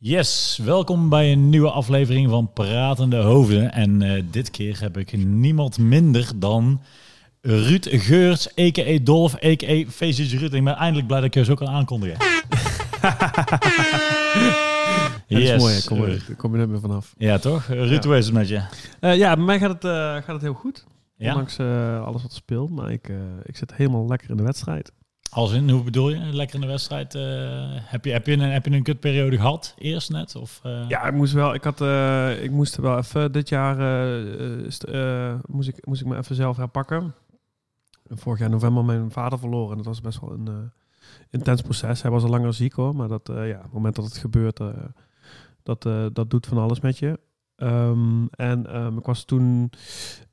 Yes, welkom bij een nieuwe aflevering van Pratende Hoofden. En eh, dit keer heb ik niemand minder dan Ruud Geurts, a.k.a. Dolf, a.k.a. Faces Ruud. Ik ben eindelijk blij dat ik je zo kan aankondigen. Dat is Yes. mooi, kom, er, kom je net meer vanaf. Ja, toch? Ruud, Ja. hoe is het met je? Eh, ja, bij mij gaat het, eh, gaat het heel goed. Ja? Ondanks eh, alles wat er speelt. Maar ik, eh, ik zit helemaal lekker in de wedstrijd. Als in, hoe bedoel je? Lekker in de wedstrijd. eh, heb, je, heb, je een, heb je een kutperiode gehad? Eerst net? Of, eh? Ja, ik moest wel. Ik, had, eh, ik moest wel even dit jaar. st- moest, ik, moest ik me even zelf herpakken. Vorig jaar november mijn vader verloren. En dat was best wel een intens proces. Hij was al langer ziek hoor. Maar dat, ja, op het moment dat het gebeurt, dat, dat doet van alles met je. Ehm, en ehm, ik was toen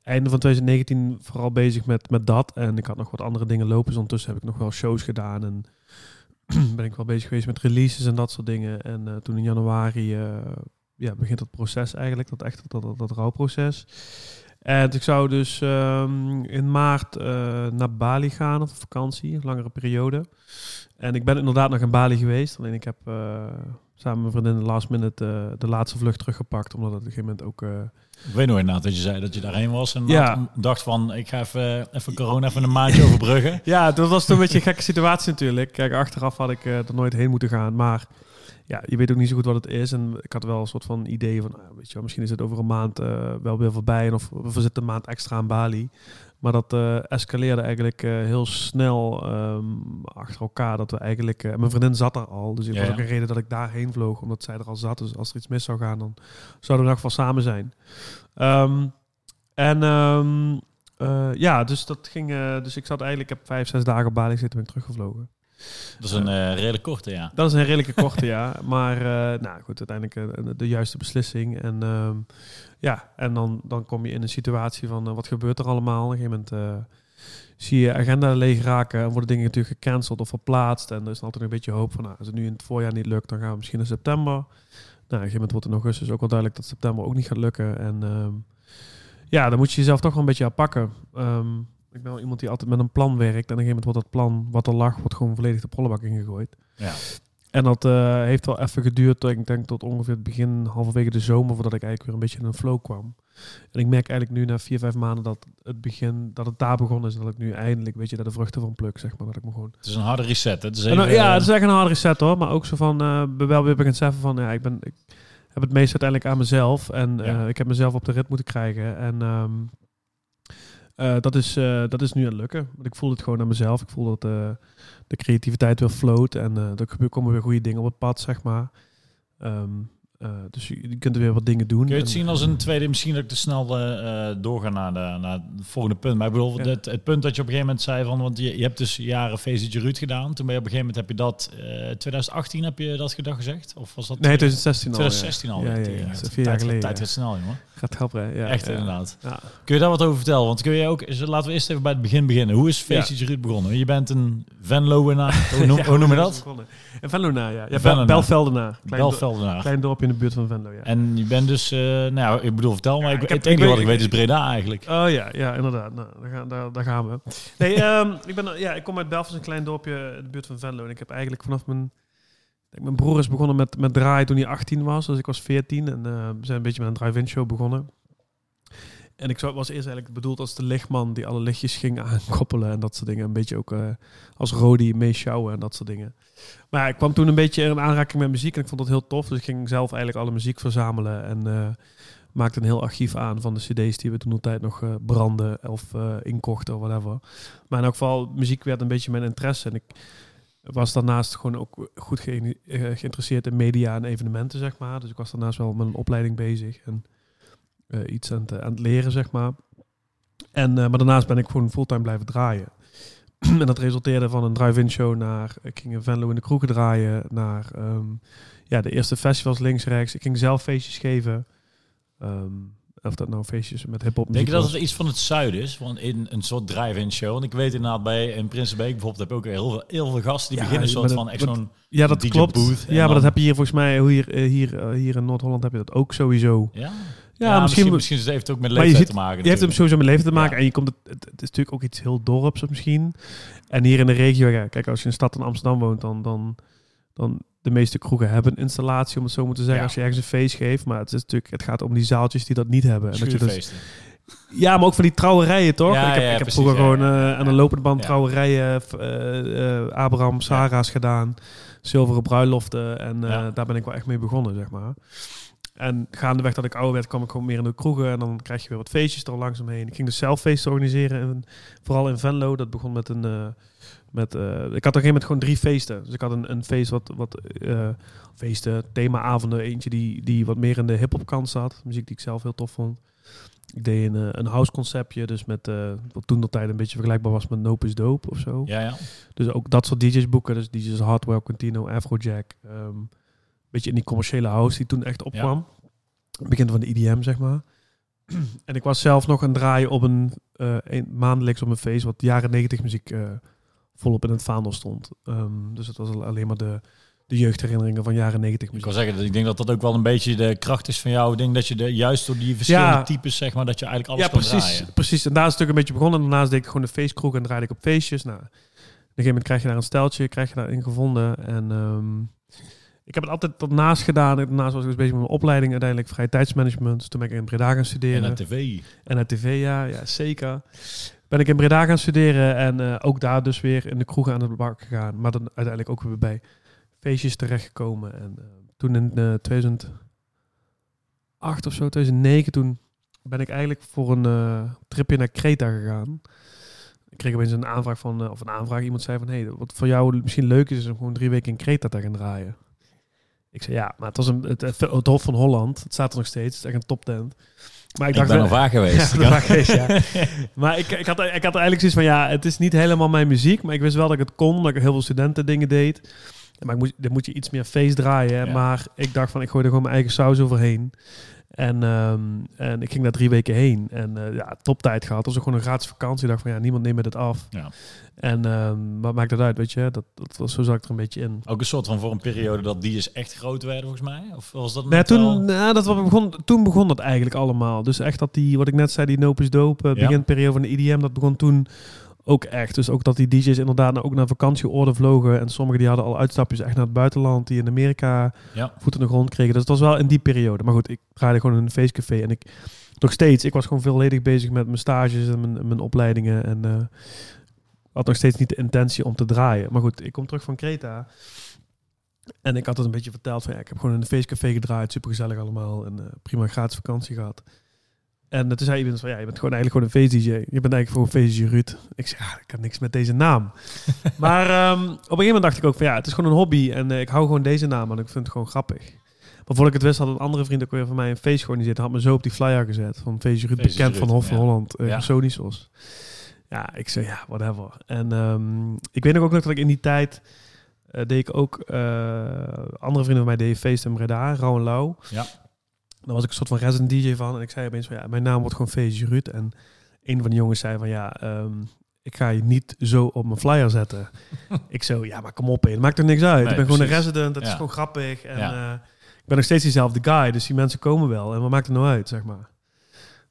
einde van 2019 vooral bezig met, met dat. En ik had nog wat andere dingen lopen. Dus ondertussen heb ik nog wel shows gedaan. En ben ik wel bezig geweest met releases en dat soort dingen. En eh, toen in januari eh, ja, begint dat proces eigenlijk. Dat echt dat, dat, dat rouwproces. En ik zou dus ehm, in maart eh, naar Bali gaan op vakantie. Een langere periode. En ik ben inderdaad nog in Bali geweest. Alleen ik heb samen met mijn vriendin de last minute eh, de laatste vlucht teruggepakt. Omdat het op een gegeven moment ook... eh, Ik weet nog inderdaad dat je zei dat je daarheen was. En Ja. dacht van, ik ga even, even corona even een maandje overbruggen. Ja, dat was toen een beetje een gekke situatie natuurlijk. Kijk, achteraf had ik eh, er nooit heen moeten gaan. Maar ja, je weet ook niet zo goed wat het is. En ik had wel een soort van idee van, nou, weet je wel, misschien is het over een maand wel weer voorbij. En of we zitten een maand extra aan Bali. Maar dat eh, escaleerde eigenlijk eh, heel snel ehm, achter elkaar. Dat we eigenlijk, eh, mijn vriendin zat er al. Dus het Ja, was ook een reden dat ik daarheen vloog. Omdat zij er al zat. Dus als er iets mis zou gaan, dan zouden we ieder geval samen zijn. Ehm, en ehm, eh, ja, dus dat ging. dus ik zat eigenlijk, ik heb vijf, zes dagen op Bali zitten, ben ik teruggevlogen. Dat is een eh, redelijk korte, ja. Dat is een redelijke korte, ja. Maar eh, nou goed, uiteindelijk eh, de juiste beslissing. En ehm, ja, en dan, dan kom je in een situatie van wat gebeurt er allemaal? Op een gegeven moment zie je agenda leeg raken en worden dingen natuurlijk gecanceld of verplaatst. En er is altijd een beetje hoop van, nou, als het nu in het voorjaar niet lukt, dan gaan we misschien in september. Nou, op een gegeven moment wordt in augustus ook wel duidelijk dat september ook niet gaat lukken. En ehm, ja, dan moet je jezelf toch wel een beetje aanpakken. Ehm, ik ben wel iemand die altijd met een plan werkt. En op een gegeven moment wordt dat plan wat er lag, wordt gewoon volledig de prullenbak ingegooid. ja. En dat eh, heeft wel even geduurd, ik denk tot ongeveer het begin, halverwege de zomer, voordat ik eigenlijk weer een beetje in een flow kwam. En ik merk eigenlijk nu na vier, vijf maanden dat het begin, dat het daar begonnen is, dat ik nu eindelijk, weet je, daar de vruchten van pluk, zeg maar, dat ik me gewoon... Het is een harde reset. hè. Het is even, ja, eh, het is echt een harde reset hoor, maar ook zo van, ben wel weer begint zeggen van, ja, ik ben, ik heb het meest uiteindelijk aan mezelf en ik heb mezelf op de rit moeten krijgen en ehm, eh, dat, is, eh, dat is nu aan het lukken. Want ik voel het gewoon aan mezelf. Ik voel dat eh, de creativiteit weer float en er komen weer goede dingen op het pad, zeg maar. Ehm, eh, dus je, je kunt er weer wat dingen doen. Kun je het En- zien als een tweede, misschien dat ik te snel doorga naar, de, naar het volgende punt. Maar ik bedoel, Ja. het, het punt dat je op een gegeven moment zei van, want je, je hebt dus jaren Feestje Ruud gedaan. Toen ben je op een gegeven moment, heb je dat, eh 2018 heb je dat gedag gezegd? Of was dat Nee, 2016 al. 2016 al? Ja, ja, ja. Ja. het Dat is vier jaar geleden. Tijd gaat snel, jongen. Gaat helpen, ja. Echt inderdaad. Ja. Kun je daar wat over vertellen? Want kun je ook, laten we eerst even bij het begin beginnen. Hoe is Feestje Ruud begonnen? Je bent een Venloenaar. Hoe, noem, hoe noem je dat? het begonnen? In Venlo, ja. ja Venlo, Bel- Belveldenaar. Klein, Belveldenaar. klein dorpje in de buurt van Venlo, ja. En je bent dus, eh, nou ja, ik bedoel, vertel maar. Ik, ik heb- het enige wat ik weet is Breda eigenlijk. Oh ja, ja, inderdaad. Nou, daar, gaan, daar, daar gaan we. Nee, ehm, ik, ben, ja, ik kom uit Belfast, een klein dorpje in de buurt van Venlo. En ik heb eigenlijk vanaf mijn... Mijn broer is begonnen met, met draaien toen hij 18 was. Dus ik was 14. En eh, we zijn een beetje met een drive-in show begonnen. En ik was eerst eigenlijk bedoeld als de lichtman die alle lichtjes ging aankoppelen en dat soort dingen. Een beetje ook eh, als Rodi meeschouwen en dat soort dingen. Maar ik kwam toen een beetje in aanraking met muziek en ik vond dat heel tof. Dus ik ging zelf eigenlijk alle muziek verzamelen en eh, maakte een heel archief aan van de cd's die we toen altijd nog eh, branden of inkochten of whatever. Maar in elk geval, muziek werd een beetje mijn interesse. En ik was daarnaast gewoon ook goed eh, geïnteresseerd in media en evenementen, zeg maar. Dus ik was daarnaast wel met een opleiding bezig en eh, iets aan het, aan het leren, zeg maar. En, eh, maar daarnaast ben ik gewoon fulltime blijven draaien. en dat resulteerde van een drive-in show naar... Ik ging in Venlo in de kroegen draaien, naar ehm, ja, de eerste festivals links-rechts. Ik ging zelf feestjes geven. Ehm, of dat nou feestjes met hip-hop Denk je dat het iets van het zuiden is? Want in een soort drive-in show. Want ik weet inderdaad bij in Prinsenbeek bijvoorbeeld heb je ook heel veel, heel veel gasten die Ja, beginnen soort dat- van echt zo'n Ja, dat DJ klopt. booth en ja, maar dat heb je hier volgens mij... hoe Hier, eh, hier, eh, hier in Noord-Holland heb je dat ook sowieso. ja. Ja, misschien- misschien, misschien heeft het ook met leeftijd ziet- te maken. Je heeft hem sowieso met leven te maken. Ja. En je komt het, het, het is natuurlijk ook iets heel dorps misschien. En hier in de regio, ja, kijk, als je in een stad in Amsterdam woont, dan, dan, dan de meeste kroegen hebben een installatie, om het zo maar te zeggen, Ja. als je ergens een feest geeft. Maar het, is natuurlijk, het gaat om die zaaltjes die dat niet hebben. En dat je dus, ja, maar ook van die trouwerijen, toch? Ja, ik heb, ja, ik heb precies, vroeger gewoon ja. aan de lopende band trouwerijen, eh, eh, Abraham, Sarah's gedaan, zilveren bruiloften. En daar ben ik wel echt mee begonnen, zeg maar. En gaandeweg dat ik ouder werd, kwam ik gewoon meer in de kroegen. En dan krijg je weer wat feestjes er langzaam heen. Ik ging dus zelf feesten organiseren. En vooral in Venlo. Dat begon met een... met, eh, ik had op een gegeven moment gewoon drie feesten. Dus ik had een, een feest wat... wat eh, feesten, themaavonden. Eentje die, die wat meer in de hip-hop kant zat. Muziek die ik zelf heel tof vond. Ik deed een, eh, een house conceptje. Dus met... wat toen de tijd een beetje vergelijkbaar was met Nope is Dope of zo. Ja, ja. Dus ook dat soort DJ's boeken. Dus DJ's Hardwell, Contino, Afrojack. ehm beetje in die commerciële house die toen echt opkwam. Begin van de IDM, zeg maar. en ik was zelf nog aan het draaien op een, een maandelijks op een feest wat jaren 90 muziek volop in het vaandel stond. Ehm, dus het was al- alleen maar de, de jeugdherinneringen van jaren 90 Ik wil zeggen, dat ik denk dat dat ook wel een beetje de kracht is van jou. Ik denk dat je de, juist door die verschillende Ja. types, zeg maar, dat je eigenlijk Ja, alles kan precies, draaien. precies. En daar is het ook een beetje begonnen. En daarnaast deed ik gewoon de feestkroeg en draaide ik op feestjes. Nou, op een gegeven moment krijg je daar een steltje, krijg je daarin gevonden. En ehm, ik heb het altijd tot naast gedaan. Daarnaast was ik dus bezig met mijn opleiding, uiteindelijk vrije tijdsmanagement. Dus toen ben ik in Breda gaan studeren. En de tv. En het tv, ja, ja, zeker. Ben ik in Breda gaan studeren en eh, ook daar dus weer in de kroegen aan het bak gegaan. Maar dan uiteindelijk ook weer bij feestjes terechtgekomen. En eh, toen in eh 2008 of zo, 2009, toen ben ik eigenlijk voor een eh, tripje naar Kreta gegaan. Ik kreeg opeens een aanvraag van, eh, of een aanvraag, iemand zei van, hey, wat voor jou misschien leuk is, is om gewoon drie weken in Kreta te gaan draaien. Ik zei, ja, maar het was een, het, het, het Hof van Holland, het staat er nog steeds, het is echt een toptent. Maar Ik, dacht ben wel- al vaak geweest. Ja, vaak geweest, ja. Maar ik, ik, had, ik had eigenlijk zoiets van, ja, het is niet helemaal mijn muziek, maar ik wist wel dat ik het kon, dat ik heel veel studenten dingen deed. Maar ik moest, dan moet je iets meer feest draaien. Ja. Maar ik dacht van, ik gooi er gewoon mijn eigen saus overheen. En, ehm, en ik ging daar drie weken heen. En eh ja, toptijd gehad. Dat was ook gewoon een gratis vakantie. Ik dacht van, ja, niemand neemt me dit af. Ja. En ehm, wat maakt dat uit, weet je? Dat, dat was, zo zat ik er een beetje in. Ook een soort van voor een periode dat die is echt groot werden, volgens mij. Of was dat net toen, nou, dat begon, toen begon dat eigenlijk allemaal. Dus echt dat die, wat ik net zei, die Nope is Dope, uh, Ja. beginperiode van de IDM, dat begon toen ook echt. Dus ook dat die DJ's inderdaad nou ook naar vakantieorde vlogen. En sommigen die hadden al uitstapjes echt naar het buitenland, die in Amerika Ja. voet in de grond kregen. Dus het was wel in die periode. Maar goed, ik draaide gewoon in een feestcafé. En ik, nog steeds, ik was gewoon volledig bezig met mijn stages en mijn, mijn opleidingen. En eh, had nog steeds niet de intentie om te draaien. Maar goed, ik kom terug van Kreta. En ik had het een beetje verteld van ja, ik heb gewoon in een feestcafé gedraaid, super gezellig allemaal en eh, prima gratis vakantie gehad. En toen zei iemand van ja, je bent gewoon eigenlijk gewoon een feest-dj. Je bent eigenlijk gewoon een feest-dj Ruud. Ik zei ja, ik kan niks met deze naam. maar ehm, op een gegeven moment dacht ik ook van ja, het is gewoon een hobby en eh, ik hou gewoon deze naam en ik vind het gewoon grappig. Maar voordat ik het wist had een andere vriend ook weer van mij een feest georganiseerd. Had me zo op die flyer gezet van feestje Ruud, Feestje bekend van Hof van ja. Holland, uh, Ja. Sonisos. Ja, ik zei ja, whatever. En ehm, ik weet nog ook nog dat ik in die tijd eh, deed ik ook eh, andere vrienden van mij deden feest in Breda, Rauw en Lauw. Ja. Daar was ik een soort van resident DJ van. En ik zei opeens van ja, mijn naam wordt gewoon feestje Ruud. En een van de jongens zei van ja, ehm, ik ga je niet zo op mijn flyer zetten. ik zo, ja, maar kom op, het maakt er niks uit. Nee, ik ben gewoon een resident, het is gewoon grappig. En Ja. eh, ik ben nog steeds diezelfde guy, dus die mensen komen wel. En wat maakt het nou uit, zeg maar.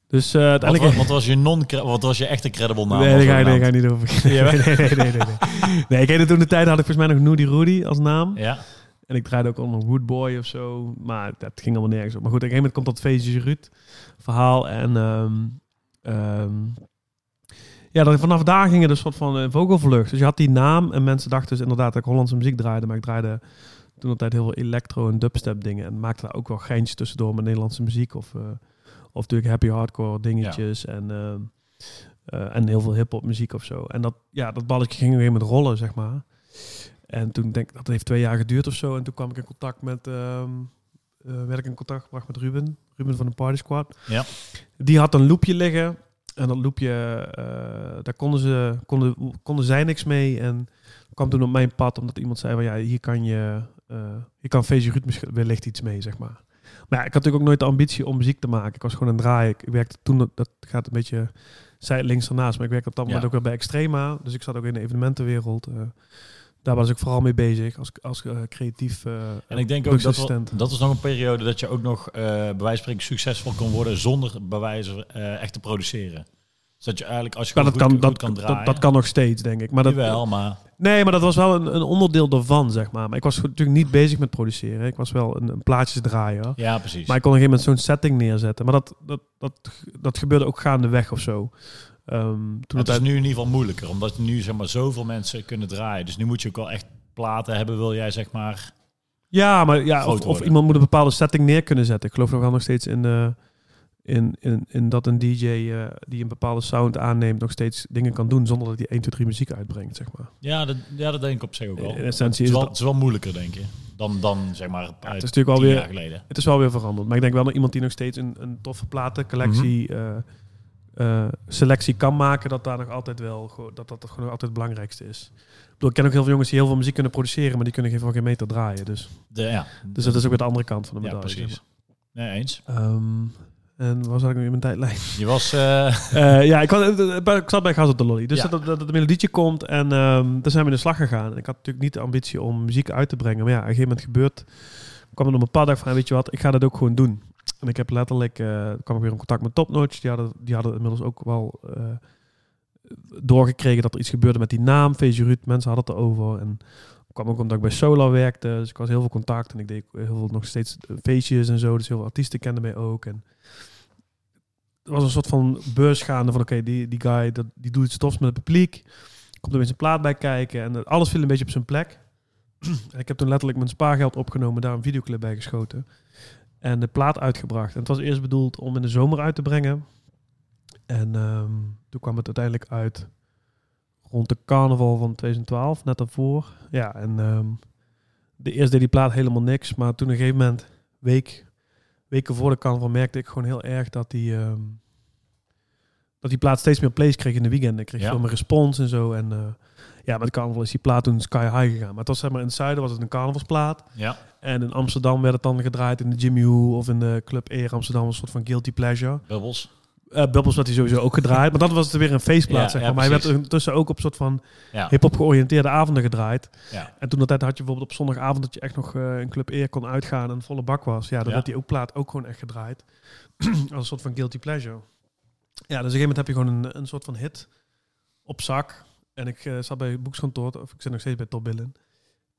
Dus Wat, uiteindelijk... wa- wat was je non wat was je echte credible naam? Nee, Wat daar ga, naam? ga niet over. Nee, nee, nee, nee, nee, nee. Nee, ik heette toen de tijd, had ik volgens mij nog Noody Rudy als naam. Ja, En ik draaide ook onder Woodboy of zo. Maar dat ging allemaal nergens op. Maar goed, op een gegeven moment komt dat feestje Ruud verhaal. En ehm, ehm, ja, dan vanaf daar ging het een soort van een vogelvlucht. Dus je had die naam en mensen dachten dus inderdaad dat ik Hollandse muziek draaide. Maar ik draaide toen altijd heel veel electro en dubstep dingen. En maakte daar ook wel geintjes tussendoor met Nederlandse muziek. Of, eh, of natuurlijk happy hardcore dingetjes. En, ehm, eh, en heel veel hip-hop muziek of zo. En dat, ja, dat balletje ging weer met rollen, zeg maar. En toen denk ik dat heeft twee jaar geduurd of zo. En toen kwam ik in contact met, ehm eh, werd ik in contact gebracht met Ruben, Ruben van de Party Squad. Ja. Die had een loopje liggen. En dat loopje, eh, daar konden, ze, konden, konden zij niks mee. En kwam toen op mijn pad, omdat iemand zei van ja, hier kan je, eh hier kan Feestje Ruud wellicht iets mee, zeg maar. Maar ja, ik had natuurlijk ook nooit de ambitie om muziek te maken. Ik was gewoon het draaien. Ik werkte toen, dat, gaat een beetje zij links ernaast, maar ik werkte op dat Ja. moment ook wel bij Extrema. Dus ik zat ook in de evenementenwereld. Daar was ik vooral mee bezig als, als eh, creatief eh en ik denk ook dat dat was nog een periode dat je ook nog eh bij wijze van spreken succesvol kon worden zonder bij wijze van, eh, echt te produceren. Zodat je eigenlijk, als je dat goed, kan, goed dat, kan dat, draaien. dat kan nog steeds, denk ik. Maar dat, wel, maar Nee, maar dat was wel een, een onderdeel daarvan, zeg maar. Maar ik was natuurlijk niet bezig met produceren. Ik was wel een, een plaatjesdraaier. ja, precies. Maar ik kon op een gegeven moment zo'n setting neerzetten. Maar dat, dat, dat, dat gebeurde ook gaandeweg of zo. Toen het het is nu in ieder geval moeilijker, omdat nu zeg maar zoveel mensen kunnen draaien. Dus nu moet je ook wel echt platen hebben, wil jij zeg maar. Ja, maar ja, of, iemand moet een bepaalde setting neer kunnen zetten. Ik geloof nog wel nog steeds in, eh, in, in, in dat een DJ eh, die een bepaalde sound aanneemt, nog steeds dingen kan doen zonder dat hij 1, 2, 3 muziek uitbrengt, zeg maar. Ja, dat, ja, dat denk ik op zich ook wel. In Het essentie is is wel, het, het is wel moeilijker, denk je, dan, dan zeg maar ja, het is natuurlijk wel weer, het is wel weer veranderd. Maar ik denk wel dat iemand die nog steeds een, een toffe platencollectie eh, eh, selectie kan maken, dat daar nog altijd wel gewoon- dat dat gewoon nog altijd het belangrijkste is. Ik bedoel, ik ken ook heel veel jongens die heel veel muziek kunnen produceren, maar die kunnen geen, geen meter draaien. Dus, De, ja, dus dat is ook weer de andere kant van de ja, medaille. zeg precies. Nee, eens. Ehm, en waar zat ik nu in mijn tijdlijn? Je was... eh, Eh, ja, ik, bij- ik zat bij Gas op de Lolly. Dus Ja. dat, het melodietje komt en ehm daar zijn we in de slag gegaan. En ik had natuurlijk niet de ambitie om muziek uit te brengen. Maar ja, op een gegeven moment gebeurt, kwam er op een paar dagen van, weet je wat, ik ga dat ook gewoon doen. En ik heb letterlijk, eh kwam ik weer in contact met Topnotch. Die hadden, die hadden inmiddels ook wel eh, doorgekregen dat er iets gebeurde met die naam, Ruud. Mensen hadden het erover. En kwam ook omdat ik bij Solar werkte. Dus ik was heel veel contact en ik deed heel veel nog steeds feestjes en zo. Dus heel veel artiesten kenden mij ook. En er was een soort van beurs gaande van oké, die, die guy dat, die doet iets tofs met het publiek. Komt er weer zijn plaat bij kijken en alles viel een beetje op zijn plek. en ik heb toen letterlijk mijn spaargeld opgenomen, daar een videoclip bij geschoten. En de plaat uitgebracht. En het was eerst bedoeld om in de zomer uit te brengen. En ehm, toen kwam het uiteindelijk uit rond de carnaval van 2012, net daarvoor. Ja, en ehm, de eerste deed die plaat helemaal niks. Maar toen op een gegeven moment, week, weken voor de carnaval, merkte ik gewoon heel erg dat die, ehm, dat die plaat steeds meer plays kreeg in de weekenden. Ik kreeg Ja. veel meer respons en zo. En eh, ja, met carnaval is die plaat toen sky high gegaan. Maar het was zeg maar in het zuiden was het een carnavalsplaat. ja, En in Amsterdam werd het dan gedraaid in de Jimmy Woo of in de Club Air Amsterdam. Een soort van guilty pleasure. bubbels. Eh Bubbles werd hij sowieso ook gedraaid. Maar dat was het weer een feestplaat, Ja, zeg ja, maar. maar hij werd ondertussen ook op soort van Ja, hip-hop georiënteerde avonden gedraaid. ja. En toen dat tijd had je bijvoorbeeld op zondagavond dat je echt nog eh in Club Eer kon uitgaan en volle bak was. Ja, dan Ja. werd die ook plaat ook gewoon echt gedraaid. Als een soort van guilty pleasure. Ja, dus op een gegeven moment heb je gewoon een, een soort van hit op zak. En ik eh, zat bij Boekskantoor, of ik zit nog steeds bij Top Billen.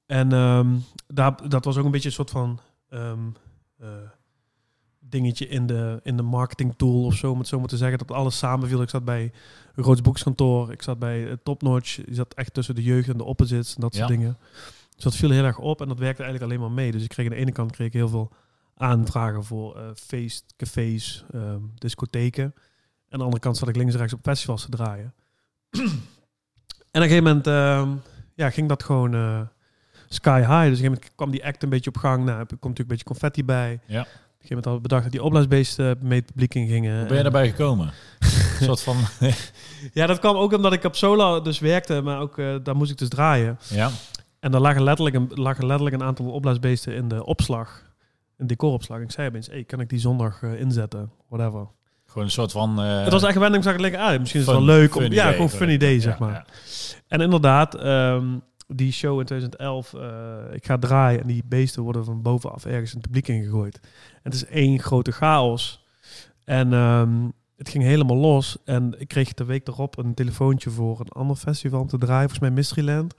En ehm, daar, dat was ook een beetje een soort van ehm, eh, dingetje in de, in de marketing tool of zo, om het zo maar te zeggen. Dat alles samenviel. Ik zat bij een groot boekskantoor, ik zat bij uh, Topnotch. Je zat echt tussen de jeugd en de opposites en dat soort Ja. dingen. Dus dat viel heel erg op en dat werkte eigenlijk alleen maar mee. Dus ik kreeg aan de ene kant kreeg ik heel veel aanvragen voor eh feest, cafés, ehm, discotheken. En aan de andere kant zat ik links en rechts op festivals te draaien. en op een gegeven moment ehm, ja, ging dat gewoon eh, sky high. Dus op een gegeven moment kwam die act een beetje op gang. Nou, er komt natuurlijk een beetje confetti bij. Ja. Op een gegeven moment hadden we bedacht dat die opblaasbeesten mee het publiek in gingen. Hoe ben je En- daarbij gekomen? een soort van... Ja, dat kwam ook omdat ik op Solar dus werkte, maar ook eh, daar moest ik dus draaien. ja, En daar lagen letterlijk een, lagen letterlijk een aantal opblaasbeesten in de opslag. Een decoropslag. Ik zei opeens, hey, kan ik die zondag eh, inzetten? Whatever. Gewoon een soort van... eh, het was echt wending, zag ik lekker ah, misschien is het fun- wel leuk. Om, ja, gewoon fun idee, zeg maar. En inderdaad, ehm, die show in 2011, eh, ik ga draaien en die beesten worden van bovenaf ergens in het publiek ingegooid. En het is één grote chaos. En ehm, het ging helemaal los. En ik kreeg de week erop een telefoontje voor een ander festival om te draaien, volgens mij Mysteryland.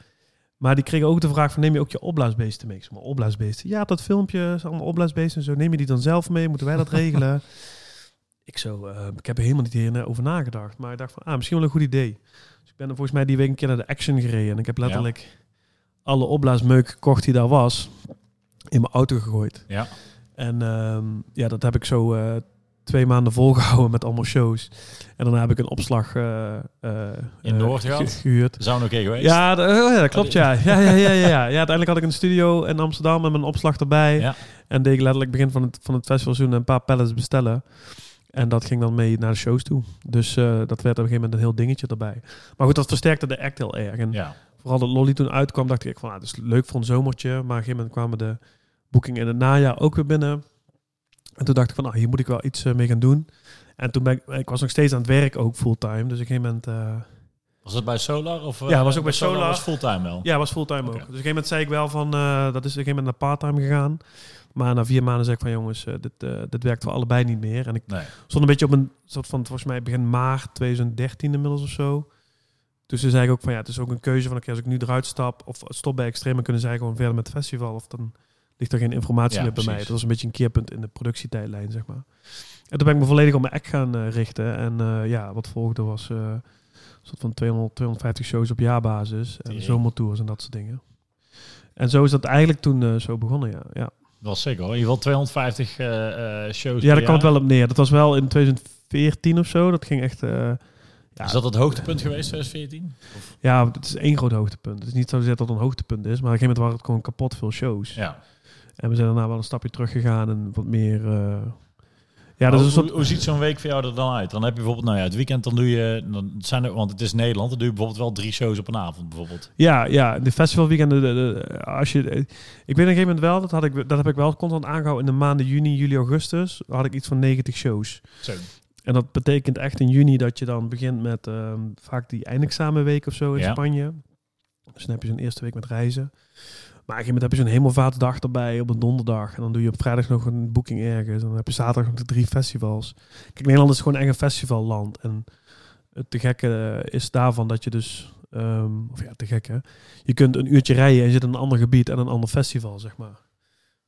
Maar die kregen ook de vraag van, neem je ook je opblaasbeesten mee? Ik zeg maar, opblaasbeesten? Ja, dat filmpje allemaal opblaasbeesten en zo. Neem je die dan zelf mee? Moeten wij dat regelen? ik zo, eh, ik heb er helemaal niet over nagedacht. Maar ik dacht van, ah, misschien wel een goed idee. Dus ik ben er volgens mij die week een keer naar de Action gereden. En ik heb letterlijk alle opblaasmeuk gekocht die daar was, in mijn auto gegooid. Ja. En ehm, ja, dat heb ik zo eh, twee maanden volgehouden met allemaal shows. En daarna heb ik een opslag eh, eh, In eh, Noord ge- gehuurd. Zou nog oké geweest? Ja, oh ja, dat klopt, ja. Ja, ja, ja, ja, ja. ja. Uiteindelijk had ik een studio in Amsterdam met mijn opslag erbij. Ja. En deed ik letterlijk begin van het, van het festivalseizoen een paar pallets bestellen. En dat ging dan mee naar de shows toe. Dus eh, dat werd op een gegeven moment een heel dingetje erbij. Maar goed, dat versterkte de act heel erg. En Ja. vooral dat Lolly toen uitkwam, dacht ik van, ah, dat is leuk voor een zomertje. Maar op een gegeven moment kwamen de boekingen in het najaar ook weer binnen. En toen dacht ik van, ah, hier moet ik wel iets eh, mee gaan doen. En toen ben ik, ik was nog steeds aan het werk ook fulltime. Dus op een gegeven moment... eh, Was dat bij Solar? Of, Ja, was ook bij Solar. was fulltime wel. Ja, was fulltime ook. Dus op een gegeven moment zei ik wel van, dat is op een gegeven moment naar parttime gegaan. Maar na vier maanden zei ik van, jongens, eh, dit, eh, dit werkt voor allebei niet meer. En ik Nee. stond een beetje op een soort van, volgens mij begin maart 2013 inmiddels of zo. Dus toen zei ik ook van, ja, het is ook een keuze van, oké, als ik nu eruit stap of stop bij Extreme, kunnen zij gewoon verder met het festival. Of dan ligt er geen informatie Ja, meer bij mij. Dat was een beetje een keerpunt in de productietijdlijn, zeg maar. En toen ben ik me volledig op mijn act gaan eh, richten. En ja, wat volgde was een soort van 200, 250 shows op jaarbasis. En zomertours en dat soort dingen. En zo is dat eigenlijk toen zo begonnen, ja. Ja, Dat was zeker hoor. In ieder geval 250 eh, eh, shows ja daar kwam het wel op neer. Dat was wel in 2014 of zo. Dat ging echt... eh, ja, Is dat het hoogtepunt geweest, 2014? ja, het is één groot hoogtepunt. Het is niet zozeer dat het een hoogtepunt is. Maar op een gegeven moment waren het gewoon kapot veel shows. Ja. En we zijn daarna wel een stapje terug gegaan en wat meer... eh, ja, dat hoe, is hoe, hoe ziet zo'n week voor jou er dan uit? Dan heb je bijvoorbeeld, nou ja, het weekend dan doe je, dan zijn er, want het is Nederland, dan doe je bijvoorbeeld wel drie shows op een avond bijvoorbeeld. Ja, ja, de festivalweekenden. De, de- als je, ik weet op een gegeven moment wel, dat, had ik, dat heb ik wel constant aangehouden. In de maanden juni, juli, augustus had ik iets van 90 shows. Zo. En dat betekent echt in juni dat je dan begint met ehm, vaak die eindexamenweek of zo in Ja. Spanje. Dus dan heb je zo'n eerste week met reizen. Maar op een gegeven moment heb je zo'n hemelvaartsdag erbij op een donderdag. En dan doe je op vrijdag nog een boeking ergens. En dan heb je zaterdag nog de drie festivals. Kijk, Nederland is gewoon echt een festivalland. En het te gekke is daarvan dat je dus... ehm, of ja, te gekke. Je kunt een uurtje rijden en je zit in een ander gebied en een ander festival, zeg maar.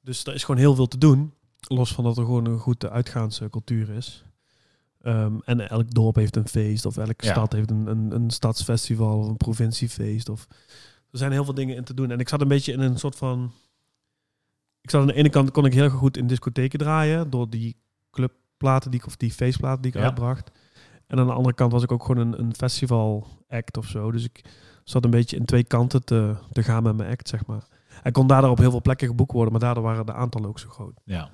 Dus er is gewoon heel veel te doen. Los van dat er gewoon een goede uitgaanscultuur is. Ehm, en elk dorp heeft een feest. Of elke Ja. stad heeft een, een, een stadsfestival of een provinciefeest. Of, er zijn heel veel dingen in te doen. En ik zat een beetje in een soort van... Ik zat aan de ene kant kon ik heel goed in discotheken draaien. Door die clubplaten die ik, of die feestplaten die ik Ja. uitbracht. En aan de andere kant was ik ook gewoon een, een festival act of zo. Dus ik zat een beetje in twee kanten te, te gaan met mijn act, zeg maar. Hij kon daardoor op heel veel plekken geboekt worden, maar daardoor waren de aantallen ook zo groot. Ja.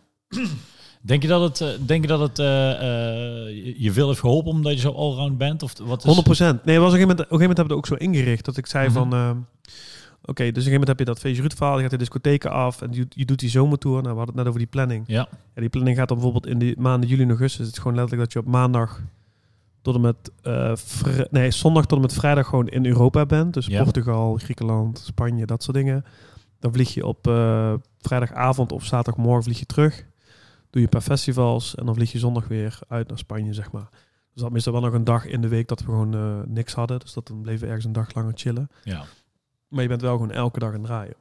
Denk je dat het, eh, denk je, dat het eh, eh, je- veel heeft geholpen omdat je zo allround bent? Of wat is... 100 procent. Nee, was op een gegeven moment, op een gegeven moment hebben we het ook zo ingericht dat ik zei Mhm. van, ehm, oké, dus op een gegeven moment heb je dat feestje verhaal, je gaat de discotheken af en je, je doet die zomertour. Nou, we hadden het net over die planning. Ja, Ja, die planning gaat dan bijvoorbeeld in de maanden juli en augustus. Het is gewoon letterlijk dat je op maandag tot en met nee, zondag tot en met vrijdag gewoon in Europa bent. Dus Ja. Portugal, Griekenland, Spanje, dat soort dingen. Dan vlieg je op vrijdagavond of zaterdagmorgen vlieg je terug. Doe je een paar festivals en dan vlieg je zondag weer uit naar Spanje, zeg maar. Dus dat meestal wel nog een dag in de week dat we gewoon eh, niks hadden. Dus dat dan bleven we ergens een dag langer chillen. ja. Maar je bent wel gewoon elke dag aan het draaien.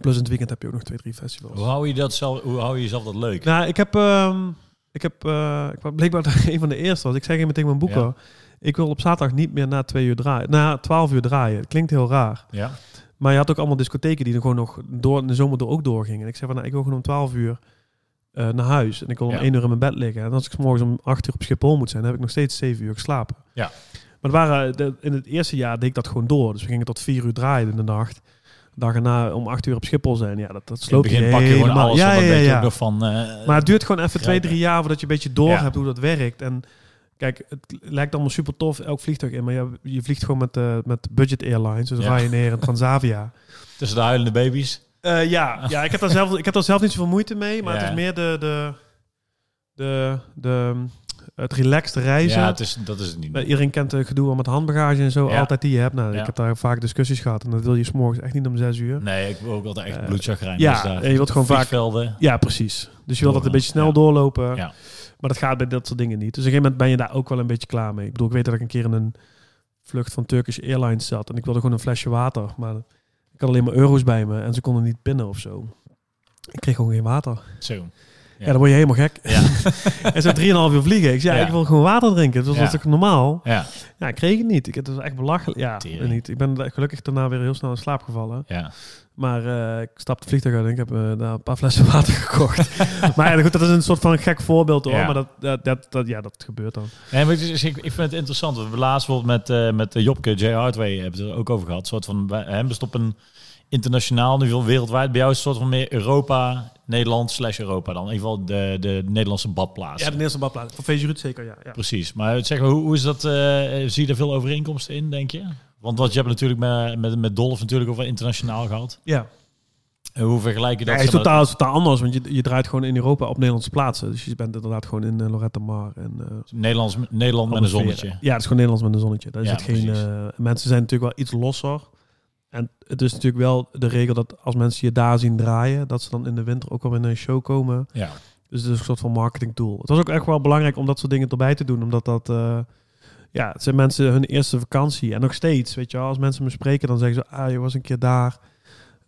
Plus in het weekend heb je ook nog twee, drie festivals. Hoe hou je dat zelf, hoe hou je jezelf dat leuk? Nou, ik heb, ehm, ik heb, eh, ik was blijkbaar een van de eerste was. Ik zei meteen mijn boeken. Ja. Ik wil op zaterdag niet meer na twee uur draaien, na twaalf uur draaien. Het klinkt heel raar, Ja, maar je had ook allemaal discotheken die er gewoon nog door in de zomer door ook doorgingen. En ik zei van, nou, ik wil gewoon om twaalf uur eh, naar huis en ik wil om Ja. één uur in mijn bed liggen. En als ik morgens om acht uur op Schiphol moet zijn, heb ik nog steeds zeven uur geslapen. Ja. Maar het waren, de, in het eerste jaar deed ik dat gewoon door. Dus we gingen tot vier uur draaien in de nacht. De dag erna om acht uur op Schiphol zijn. Ja, dat, dat in het sloopt je begin pak je helemaal. alles, Ja, ja, ja. nog van... eh, Maar het duurt gewoon even twee, drie jaar voordat je een beetje door hebt hoe dat werkt. En kijk, het lijkt allemaal super tof, elk vliegtuig in. Maar je, je vliegt gewoon met, eh, met budget airlines, dus Ja. Ryanair en Transavia. tussen de huilende baby's. Eh, ja, ja ik, heb daar zelf, ik heb daar zelf niet zoveel moeite mee. Maar Ja. het is meer de, de, de, de, het relaxed reizen. Ja, het is, dat is het niet. Eh, Iedereen kent het gedoe al met handbagage en zo, Ja. altijd die je hebt. Nou, Ja. ik heb daar vaak discussies gehad. En dat wil je s'morgens echt niet om zes uur. Nee, ik wil ook altijd echt Eh, bloedchagrijnig. ja, dus daar- en je wilt gewoon vaak-. Ja, precies. Dus je wilt dat een beetje snel doorlopen. Ja. Maar dat gaat bij dat soort dingen niet. Dus op een gegeven moment ben je daar ook wel een beetje klaar mee. Ik bedoel, ik weet dat ik een keer in een vlucht van Turkish Airlines zat. En ik wilde gewoon een flesje water. Maar ik had alleen maar euro's bij me. En ze konden niet pinnen of zo. Ik kreeg gewoon geen water. Zo. Ja, dan word je helemaal gek. Ja. en zo 3,5 uur vliegen. Ik zei, ja, Ja. ik wil gewoon water drinken. Dat was Ja. toch normaal? ja, Ja, ik kreeg het niet. Ik, het was echt belachelijk. Ja, niet. Ik ben gelukkig daarna weer heel snel in slaap gevallen. ja. Maar eh, ik stapte het vliegtuig uit en ik heb eh, daar een paar flessen water gekocht. maar ja, goed, dat is een soort van gek voorbeeld hoor. Ja. Maar dat, dat, dat, dat- ja, dat gebeurt dan. Maar is- ik, ik vind het interessant. We laatst bijvoorbeeld met, eh met Jopke, J. Hardway, hebben het er ook over gehad. Een soort van, hem best op een internationaal niveau, wereldwijd. Bij jou is het een soort van meer Europa, Nederland slash Europa dan. In ieder geval de, de Nederlandse badplaats. Ja, de Nederlandse badplaats. Van Feestje Ruud zeker, ja. ja. Precies. Maar zeg maar, hoe, hoe is dat? zie je er veel overeenkomsten in, denk je? Want wat je hebt natuurlijk met, met, met Dolph natuurlijk over internationaal gehad. Ja. Hoe vergelijk je dat? Ja, het is maar, totaal, is totaal anders, want je, je draait gewoon in Europa op Nederlandse plaatsen. Dus je bent inderdaad gewoon in uh, Lorette Mar en... Uh, Nederlands, Nederland met een zonnetje. Ja, het is gewoon Nederlands met een zonnetje. Daar Ja, zit geen, uh, mensen zijn natuurlijk wel iets losser. En het is natuurlijk wel de regel dat als mensen je daar zien draaien, dat ze dan in de winter ook wel in een show komen. Ja. Dus het is een soort van marketing tool. Het was ook echt wel belangrijk om dat soort dingen erbij te doen, omdat dat... Uh, ja, het zijn mensen hun eerste vakantie. En nog steeds, weet je wel, als mensen me spreken, dan zeggen ze... Ah, je was een keer daar.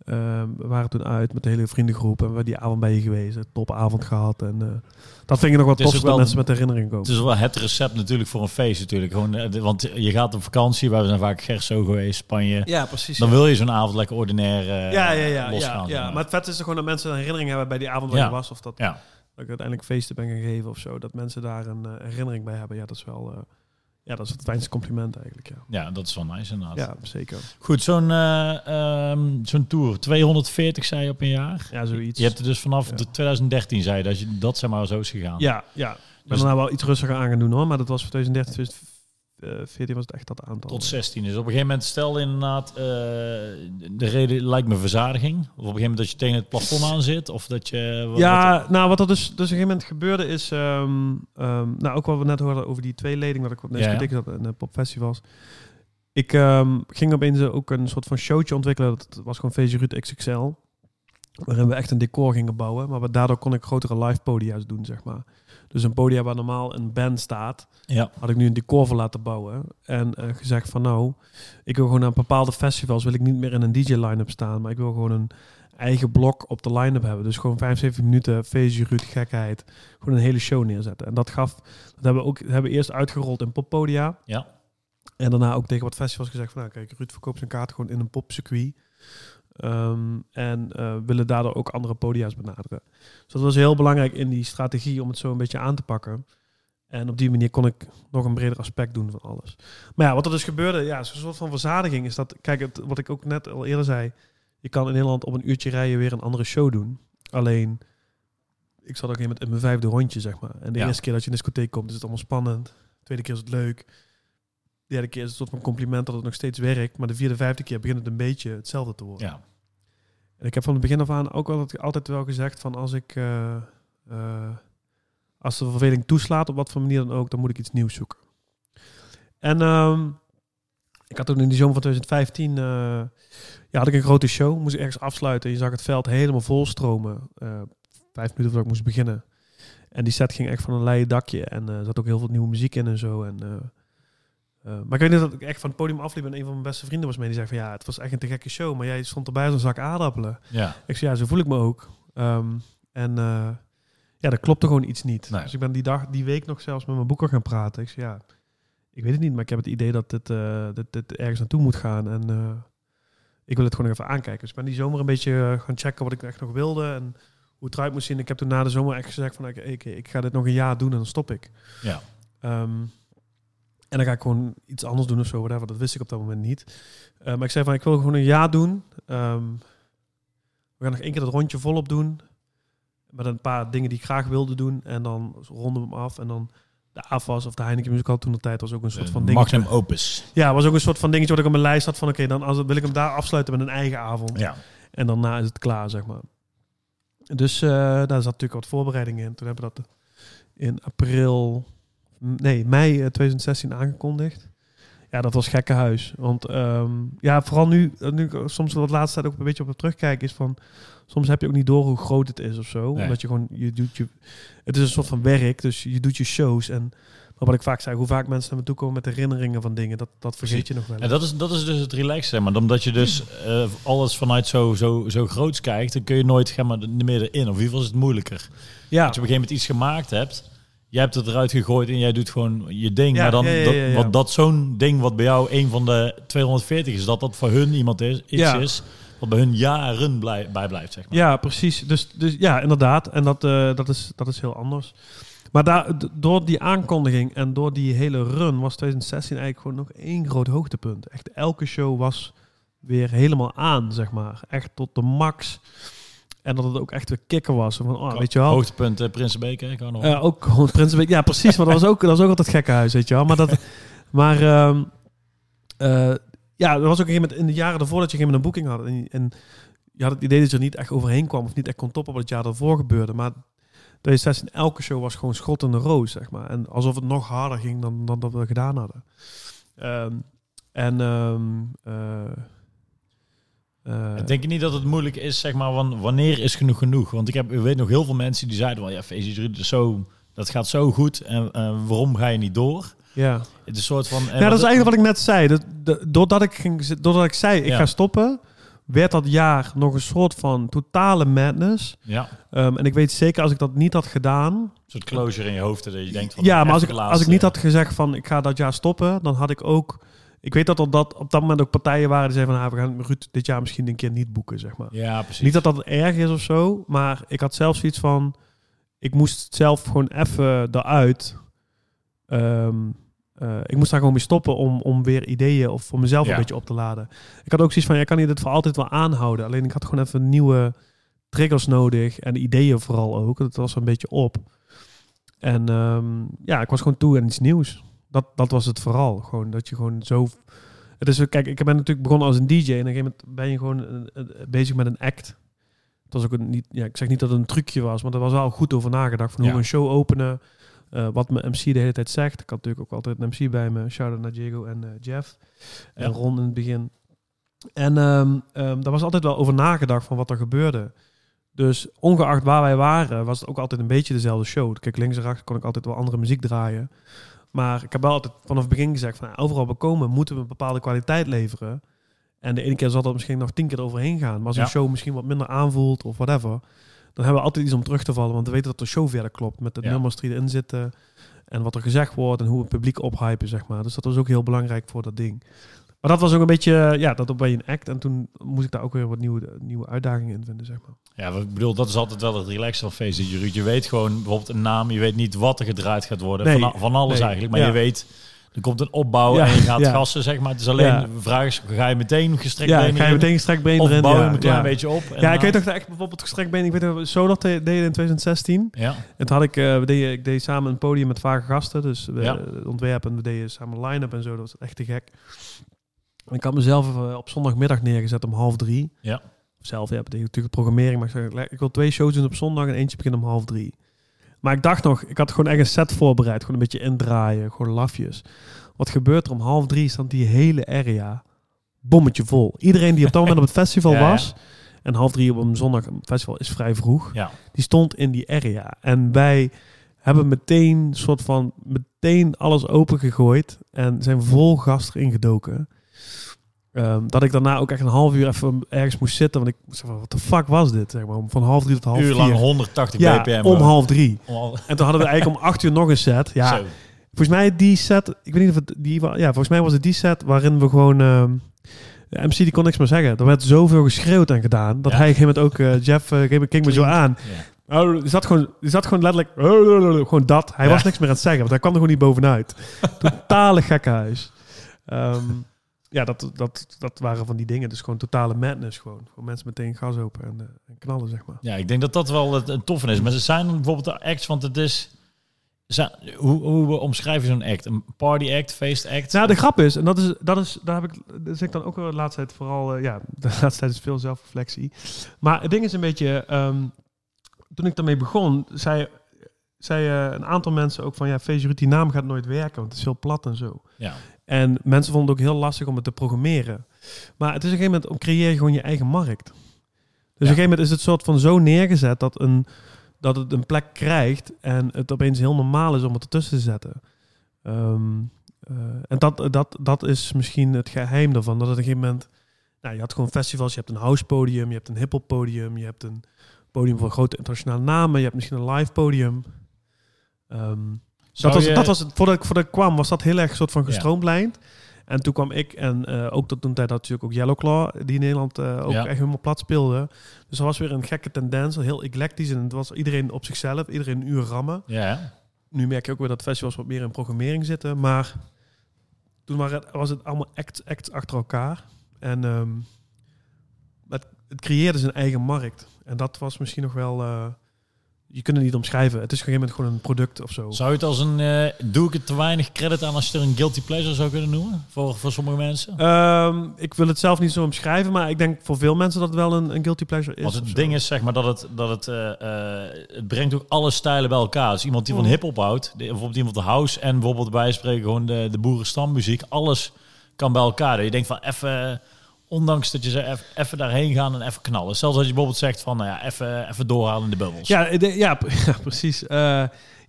Uh, we waren toen uit met de hele vriendengroep. En we hebben die avond bij je geweest. Topavond gehad. En uh, dat vind ik nog wat tof dat wel- mensen met herinnering komen. Het is wel het recept natuurlijk voor een feest natuurlijk. Gewoon, eh, de- want je gaat op vakantie, we zijn vaak Gerso geweest, Spanje. ja, precies. Dan wil je zo'n avond lekker ordinair eh, ja, ja, ja, losgaan. ja, maar. Maar het vet is er gewoon dat mensen een herinnering hebben bij die avond waar Ja. je was. Of dat, Ja. dat ik uiteindelijk feesten ben gegeven of zo. Dat mensen daar een eh, herinnering bij hebben. Ja, dat is wel... ja, dat is het fijnste compliment eigenlijk, ja. ja, dat is wel nice inderdaad. Ja, zeker. Goed, zo'n ehm, zo'n tour. 240 zei je op een jaar. Ja, zoiets. Je hebt er dus vanaf Ja. de 2013 zei je dat je dat zeg maar zo is gegaan. Ja, ja. Ik ben Dus- nou wel iets rustiger aan gaan doen hoor. Maar dat was voor 2013, 2014 was het echt dat aantal. Tot 16. Dus op een gegeven moment stel inderdaad, eh, de reden lijkt me verzadiging. Of op een gegeven moment dat je tegen het plafond aan zit. Of dat je... wat- Ja, wat- nou wat er dus, dus op een gegeven moment gebeurde is... ehm, ehm, nou, ook wat we net hoorden over die tweeleding... dat ik op Ja, ja. discotheek zat en de popfestivals. Ik ehm, ging opeens ook een soort van showtje ontwikkelen. Dat was gewoon VG Ruud XXL. Waarin we echt een decor gingen bouwen. Maar wat- daardoor kon ik grotere live podia's doen, zeg maar. Dus een podia waar normaal een band staat... ja. had ik nu een decor voor laten bouwen. En eh, gezegd van nou, ik wil gewoon aan bepaalde festivals wil ik niet meer in een DJ line-up staan, maar ik wil gewoon een eigen blok op de line-up hebben. Dus gewoon 75 minuten feestje, Ruud, gekheid. Gewoon een hele show neerzetten. En dat gaf, dat hebben we ook hebben we eerst uitgerold in poppodia. Ja. En daarna ook tegen wat festivals gezegd van nou kijk, Ruud verkoopt zijn kaart gewoon in een popcircuit. Ehm, en eh, willen daardoor ook andere podia's benaderen. Dus dat was heel belangrijk in die strategie om het zo een beetje aan te pakken. En op die manier kon ik nog een breder aspect doen van alles. Maar ja, wat er dus gebeurde, ja, zo'n soort van verzadiging is dat, kijk, het, wat ik ook net al eerder zei, je kan in Nederland op een uurtje rijden weer een andere show doen. Alleen, ik zat ook een met in mijn vijfde rondje, zeg maar. En de Ja. eerste keer dat je in de discotheek komt, is het allemaal spannend. De tweede keer is het leuk. De derde keer is het een soort van compliment dat het nog steeds werkt. Maar de vierde, vijfde keer begint het een beetje hetzelfde te worden. ja. En ik heb van het begin af aan ook altijd, altijd wel gezegd van als ik eh, eh, als de verveling toeslaat op wat voor manier dan ook, dan moet ik iets nieuws zoeken. En ehm, ik had toen in die zomer van 2015 eh, ja, had ik een grote show, moest ik ergens afsluiten. Je zag het veld helemaal vol stromen. eh, vijf minuten voordat ik moest beginnen. En die set ging echt van een leien dakje. En er zat ook heel veel nieuwe muziek in en zo. En, eh, maar ik weet niet dat ik echt van het podium afliep en een van mijn beste vrienden was mee. Die zei van ja, het was echt een te gekke show. Maar jij stond erbij als een zak aardappelen. ja. Ik zei, ja, zo voel ik me ook. Ehm, en eh, ja, dat klopte gewoon iets niet. Nee. Dus ik ben die dag, die week nog zelfs met mijn boeker gaan praten. Ik zei, ja, ik weet het niet, maar ik heb het idee dat dit, eh, dit, dit ergens naartoe moet gaan. En ik wil het gewoon even aankijken. Dus ik ben die zomer een beetje gaan checken wat ik echt nog wilde en hoe het eruit moest zien. Ik heb toen na de zomer echt gezegd van, ik, ik ga dit nog een jaar doen en dan stop ik. Ja. Ehm, en dan ga ik gewoon iets anders doen of zo, whatever. Dat wist ik op dat moment niet. Eh, maar ik zei van, ik wil gewoon een jaar doen. Ehm, we gaan nog één keer dat rondje volop doen. Met een paar dingen die ik graag wilde doen. En dan ronden we hem af. En dan de AFAS of de Heineken Musical toen de tijd was ook een soort van ding. Magnum opus. Ja, was ook een soort van dingetje wat ik op mijn lijst had van oké, dan als, wil ik hem daar afsluiten met een eigen avond. Ja. En daarna is het klaar, zeg maar. Dus eh, daar zat natuurlijk wat voorbereiding in. Toen hebben we dat in april, nee, mei eh, 2016 aangekondigd. Ja, dat was gekkenhuis. Want ehm, ja, vooral nu, eh, nu soms wat laatste tijd ook een beetje op terugkijken, is van soms heb je ook niet door hoe groot het is of zo. Nee. Omdat je gewoon, je doet je, het is een soort van werk, dus je doet je shows. En maar wat ik vaak zei, hoe vaak mensen naar me toe komen met herinneringen van dingen, dat, dat vergeet je nog wel. En dat is, dat is dus het relaxed, zeg maar. Omdat je dus eh, alles vanuit zo, zo, zo groots kijkt, dan kun je nooit zeg maar, er meer erin. Of in ieder geval is het moeilijker. ja, Als je op een gegeven moment iets gemaakt hebt, jij hebt het eruit gegooid en jij doet gewoon je ding. Ja, maar dan, ja, ja, dat, wat dat zo'n ding wat bij jou een van de 240 is, dat dat voor hun iemand is, iets Ja. is, wat bij hun jaren blij, bijblijft, zeg maar. Ja, precies. Dus, dus ja, inderdaad. En dat, eh, dat, is, dat is heel anders. Maar daar, door die aankondiging en door die hele run was 2016 eigenlijk gewoon nog één groot hoogtepunt. Echt elke show was weer helemaal aan, zeg maar. Echt tot de max. En dat het ook echt weer kicken was. Van, oh, weet je wel. Hoogtepunt uh, Prinsenbeek, hè? Kan nog Eh, ook gewoon Prinsenbeek. Ja, precies. Maar dat was ook, dat was ook altijd gekkenhuis, weet je wel. Maar, dat, maar ehm, eh, ja, er was ook een gegeven moment in de jaren ervoor dat je een gegeven moment een boeking had. En, en je had het idee dat je er niet echt overheen kwam of niet echt kon toppen wat het jaar daarvoor gebeurde. Maar 2016, elke show was gewoon schot in de roos, zeg maar. En alsof het nog harder ging dan, dan dat we gedaan hadden. Ehm, en ehm, eh, eh, Denk je niet dat het moeilijk is, zeg maar, van wanneer is genoeg genoeg? Want ik, heb, ik weet nog heel veel mensen die zeiden wel, ja, Feestjes Ruud is zo, dat gaat zo goed. En waarom ga je niet door? ja. Het is een soort van... Ja, dat is eigenlijk wat ik net zei. Dat, dat- doordat, ik ging, doordat ik zei, ik Ja. ga stoppen, werd dat jaar nog een soort van totale madness. Ja, Ehm, en ik weet zeker, als ik dat niet had gedaan... een soort closure in je hoofd, dat je denkt van... Ja, maar als ik, als ik niet had gezegd van, ik ga dat jaar stoppen, dan had ik ook... Ik weet dat er dat op dat moment ook partijen waren die zeiden van, ah, we gaan Ruud dit jaar misschien een keer niet boeken, zeg maar. Ja, precies. Niet dat dat erg is of zo, maar ik had zelf zoiets van... Ik moest zelf gewoon even eruit. Ehm, eh, ik moest daar gewoon mee stoppen om, om weer ideeën of voor mezelf Ja. een beetje op te laden. Ik had ook zoiets van, ja, kan je dit voor altijd wel aanhouden? Alleen ik had gewoon even nieuwe triggers nodig en ideeën vooral ook. Dat was een beetje op. En ehm, ja, ik was gewoon toe aan iets nieuws. Dat, dat was het vooral. Gewoon dat je gewoon zo... Het is, kijk, ik ben natuurlijk begonnen als een DJ en op een gegeven moment ben je gewoon eh, eh, bezig met een act. Het was ook een, niet, ja, ik zeg niet dat het een trucje was, maar er was wel goed over nagedacht van hoe Ja. we een show openen. eh, wat mijn MC de hele tijd zegt. Ik had natuurlijk ook altijd een MC bij me. Shout-out naar Diego en Jeff. En Ja. Ron in het begin. En ehm, daar was altijd wel over nagedacht van wat er gebeurde. Dus ongeacht waar wij waren, was het ook altijd een beetje dezelfde show. Kijk, links en rechts kon ik altijd wel andere muziek draaien. Maar ik heb wel altijd vanaf het begin gezegd van... overal we komen moeten we een bepaalde kwaliteit leveren. En de ene keer zal dat misschien nog tien keer overheen gaan. Maar als Ja. een show misschien wat minder aanvoelt of whatever... dan hebben we altijd iets om terug te vallen. Want we weten dat de show verder klopt. Met de Ja. nummers die erin zitten. En wat er gezegd wordt en hoe we het publiek ophypen, zeg maar. Dus dat was ook heel belangrijk voor dat ding. Maar dat was ook een beetje, ja, dat op bij een act. En toen moest ik daar ook weer wat nieuwe, nieuwe uitdagingen in vinden, zeg maar. Ja, ik bedoel, dat is altijd wel het relaxed van feestje. Ruud. Je weet gewoon bijvoorbeeld een naam, je weet niet wat er gedraaid gaat worden. Nee, van, van alles nee, eigenlijk. Maar ja. je weet, er komt een opbouw Ja, en je gaat ja. gassen, zeg maar. Het is alleen, de vraag is, ga je meteen gestrekt Ja, benen ga je meteen gestrekt been Of bouw je een klein beetje op? en Ja, ik weet toch dat echt bijvoorbeeld gestrekt been. Ik weet dat Solar te- deden in 2016. Ja, En toen had ik, we deden, ik deed samen een podium met vage gasten. Dus we ontwerpen en we deden samen line-up en zo. Dat was echt te gek. En ik had mezelf eh, op zondagmiddag neergezet om half drie. Ja. Zelf, ja, betekent natuurlijk programmering. Maar ik, zei, ik wil twee shows doen op zondag en eentje begint om half drie. Maar ik dacht nog, ik had gewoon echt een set voorbereid. Gewoon een beetje indraaien, gewoon lafjes. Wat gebeurt er om half drie? Staat die hele area bommetje vol. Iedereen die op dat moment op het festival Ja, was... En half drie op een zondag een festival is vrij vroeg ja. die stond in die area. En wij hebben meteen soort van meteen alles open gegooid en zijn vol gast erin gedoken. Ehm, dat ik daarna ook echt een half uur even ergens moest zitten, want ik zeg van, wat de fuck was dit? Zeg maar, om van half drie tot half uur vier. lang 180 ja, bpm. om half drie. Om En toen hadden we eigenlijk om acht uur nog een set. Ja, Zo. volgens mij die set, ik weet niet of het die was, ja, volgens mij was het die set waarin we gewoon, ehm, de MC die kon niks meer zeggen. Er werd zoveel geschreeuwd en gedaan, dat Ja. hij op een gegeven moment ook, eh, Jeff, uh, keek me zo aan. Ja. Oh, zat gewoon, zat gewoon letterlijk, gewoon dat. Hij Ja. was niks meer aan het zeggen, want hij kwam er gewoon niet bovenuit. Totale gekkenhuis. Ehm ja, dat, dat, dat waren van die dingen. Dus gewoon totale madness gewoon. Gewoon mensen meteen gas open en, eh, en knallen, zeg maar. Ja, ik denk dat dat wel het, het toffe is. Maar ze zijn bijvoorbeeld de acts, want het is... zijn- hoe, hoe omschrijf je zo'n act? Een party act, feest act? Nou, de grap is, en dat is, dat is, daar heb ik, dat zeg ik dan ook wel de laatste tijd vooral, eh, ja, de laatste tijd is veel zelfreflectie. Maar het ding is een beetje, ehm, toen ik daarmee begon, zei, zei eh, een aantal mensen ook van, ja, Feestje die naam gaat nooit werken, want het is heel plat en zo. Ja. En mensen vonden het ook heel lastig om het te programmeren. Maar het is op een gegeven moment, om creëer je gewoon je eigen markt. Dus op een gegeven moment is het soort van zo neergezet dat, een, dat het een plek krijgt en het opeens heel normaal is om het ertussen te zetten. Ehm, eh, en dat, dat, dat is misschien het geheim daarvan. Dat het op een gegeven moment, nou, je had gewoon festivals, je hebt een house podium, je hebt een hip-hop podium, je hebt een podium voor grote internationale namen, je hebt misschien een live podium. Zou dat was, je- dat was het, voordat ik, voordat ik kwam, was dat heel erg soort van Ja. gestroomlijnd. En toen kwam ik en eh, ook tot toen tijd had natuurlijk ook Yellowclaw, die in Nederland eh, ook Ja. echt helemaal plat speelde. Dus er was weer een gekke tendens, heel eclectisch. En het was iedereen op zichzelf, iedereen een uur rammen. Ja? Nu merk je ook weer dat festivals wat meer in programmering zitten. Maar toen was het allemaal acts, acts achter elkaar. En ehm, het, het creëerde zijn eigen markt. En dat was misschien nog wel... eh, je kunt het niet omschrijven. Het is op een gegeven moment gewoon een product of zo. Zou je het als een... eh, doe ik het te weinig credit aan als je er een guilty pleasure zou kunnen noemen? Voor, voor sommige mensen? Ehm, ik wil het zelf niet zo omschrijven, maar ik denk voor veel mensen dat het wel een, een guilty pleasure is. Want het ding is zeg maar dat het, dat het, eh, eh, het brengt ook alle stijlen bij elkaar. Dus iemand die van Mm. hip-hop houdt, de- bijvoorbeeld iemand de house en bijvoorbeeld bij spreken gewoon de, de boerenstammuziek, alles kan bij elkaar. Dat je denkt van even, ondanks dat je ze even daarheen gaan en even knallen. Zelfs als je bijvoorbeeld zegt van, nou ja, even, even doorhalen in de bubbels. Ja, ja, precies. Eh,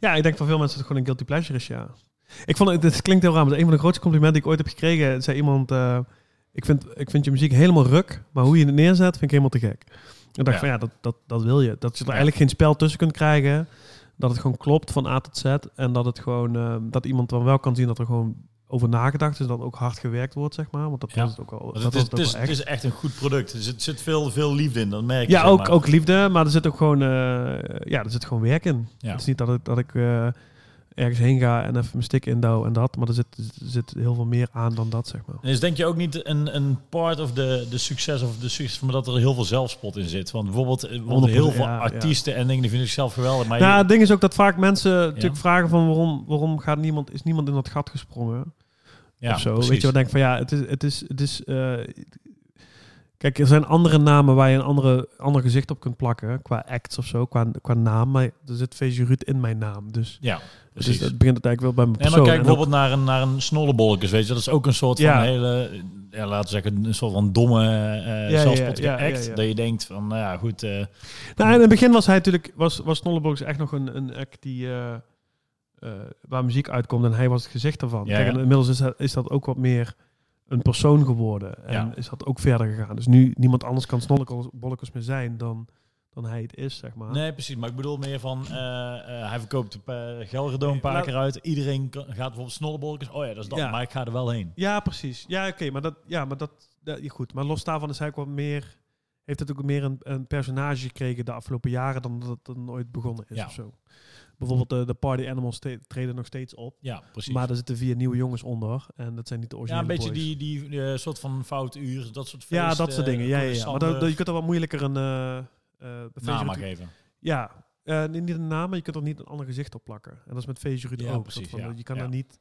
ja, ik denk voor veel mensen dat het gewoon een guilty pleasure is, ja. Ik vond het, dit klinkt heel raar, maar een van de grootste complimenten die ik ooit heb gekregen, zei iemand, eh, ik, vind, ik vind je muziek helemaal ruk, maar hoe je het neerzet, vind ik helemaal te gek. Ik dacht Ja. van ja, dat, dat, dat wil je. Dat je er eigenlijk geen spel tussen kunt krijgen, dat het gewoon klopt van A tot Z en dat het gewoon, eh, dat iemand dan wel kan zien dat er gewoon over nagedacht is dat ook hard gewerkt wordt, zeg maar. Want dat Ja. was het ook al. Dat is, het is, het echt. is echt een goed product. Er zit, zit veel, veel liefde in, dat merk je. Ja, ook, maar. ook liefde, maar er zit ook gewoon, eh, ja, er zit gewoon werk in. Ja. Het is niet dat ik, dat ik eh, ergens heen ga en even mijn stick indouw en dat, maar er zit, er zit heel veel meer aan dan dat, zeg maar. En is denk je ook niet een, een part of de, de succes of de succes, maar dat er heel veel zelfspot in zit? Want bijvoorbeeld, eh, bijvoorbeeld heel 100%, veel ja, artiesten en dingen die vind ik zelf geweldig. Maar Nou, je- het ding is ook dat vaak mensen natuurlijk vragen van waarom, waarom gaat niemand, is niemand in dat gat gesprongen ja, of zo. precies. Weet je wat denk van ja, het is, het is, het is eh, kijk, er zijn andere namen waar je een andere, ander gezicht op kunt plakken, qua acts of zo, qua, qua naam, maar er zit Ruud in mijn naam, dus, Ja, dus precies. het begint het eigenlijk wel bij mijn persoon. kijk En ook- bijvoorbeeld naar een, naar een snollebolletjes, weet je. Dat is ook een soort van Ja. hele, ja, laten we zeggen, een soort van domme uh, ja, zelfspottige act. Dat je denkt van, nou ja, goed. eh, Nou, in het begin was hij natuurlijk, was, was Snollebox echt nog een, een act die, waar muziek uitkomt en hij was het gezicht ervan. Ja, Kijk, ja. en inmiddels is dat, is dat ook wat meer een persoon geworden en Ja. is dat ook verder gegaan. Dus nu niemand anders kan Snollebollekes meer zijn dan, dan hij het is, zeg maar. nee, precies. Maar ik bedoel meer van, eh, eh, hij verkoopt uh, een paar keer uit. Iedereen kan- gaat bijvoorbeeld snollebolletjes. Oh ja, dat is dat. Ja. Maar ik ga er wel heen. Ja, precies. Ja, oké, maar dat, ja, maar dat, dat, ja, goed. Maar los daarvan is hij ook wat meer, heeft het ook meer een, een personage gekregen de afgelopen jaren dan dat het ooit begonnen is Ja. of zo. Bijvoorbeeld de, de Party Animals treden nog steeds op. Ja, precies. Maar er zitten vier nieuwe jongens onder. En dat zijn niet de ja, originele een beetje boys. die, die eh, soort van fout uur, dat soort Ja, feest, dat soort eh, dingen. Ja, ja, ja. Maar dat, dat- je kunt er wat moeilijker een... feestje naam geven. Ja, eh, niet een naam, maar je kunt er niet een ander gezicht op plakken. En dat is met feestje Ruud Ja, ook. precies, van, ja. Je kan Ja. er niet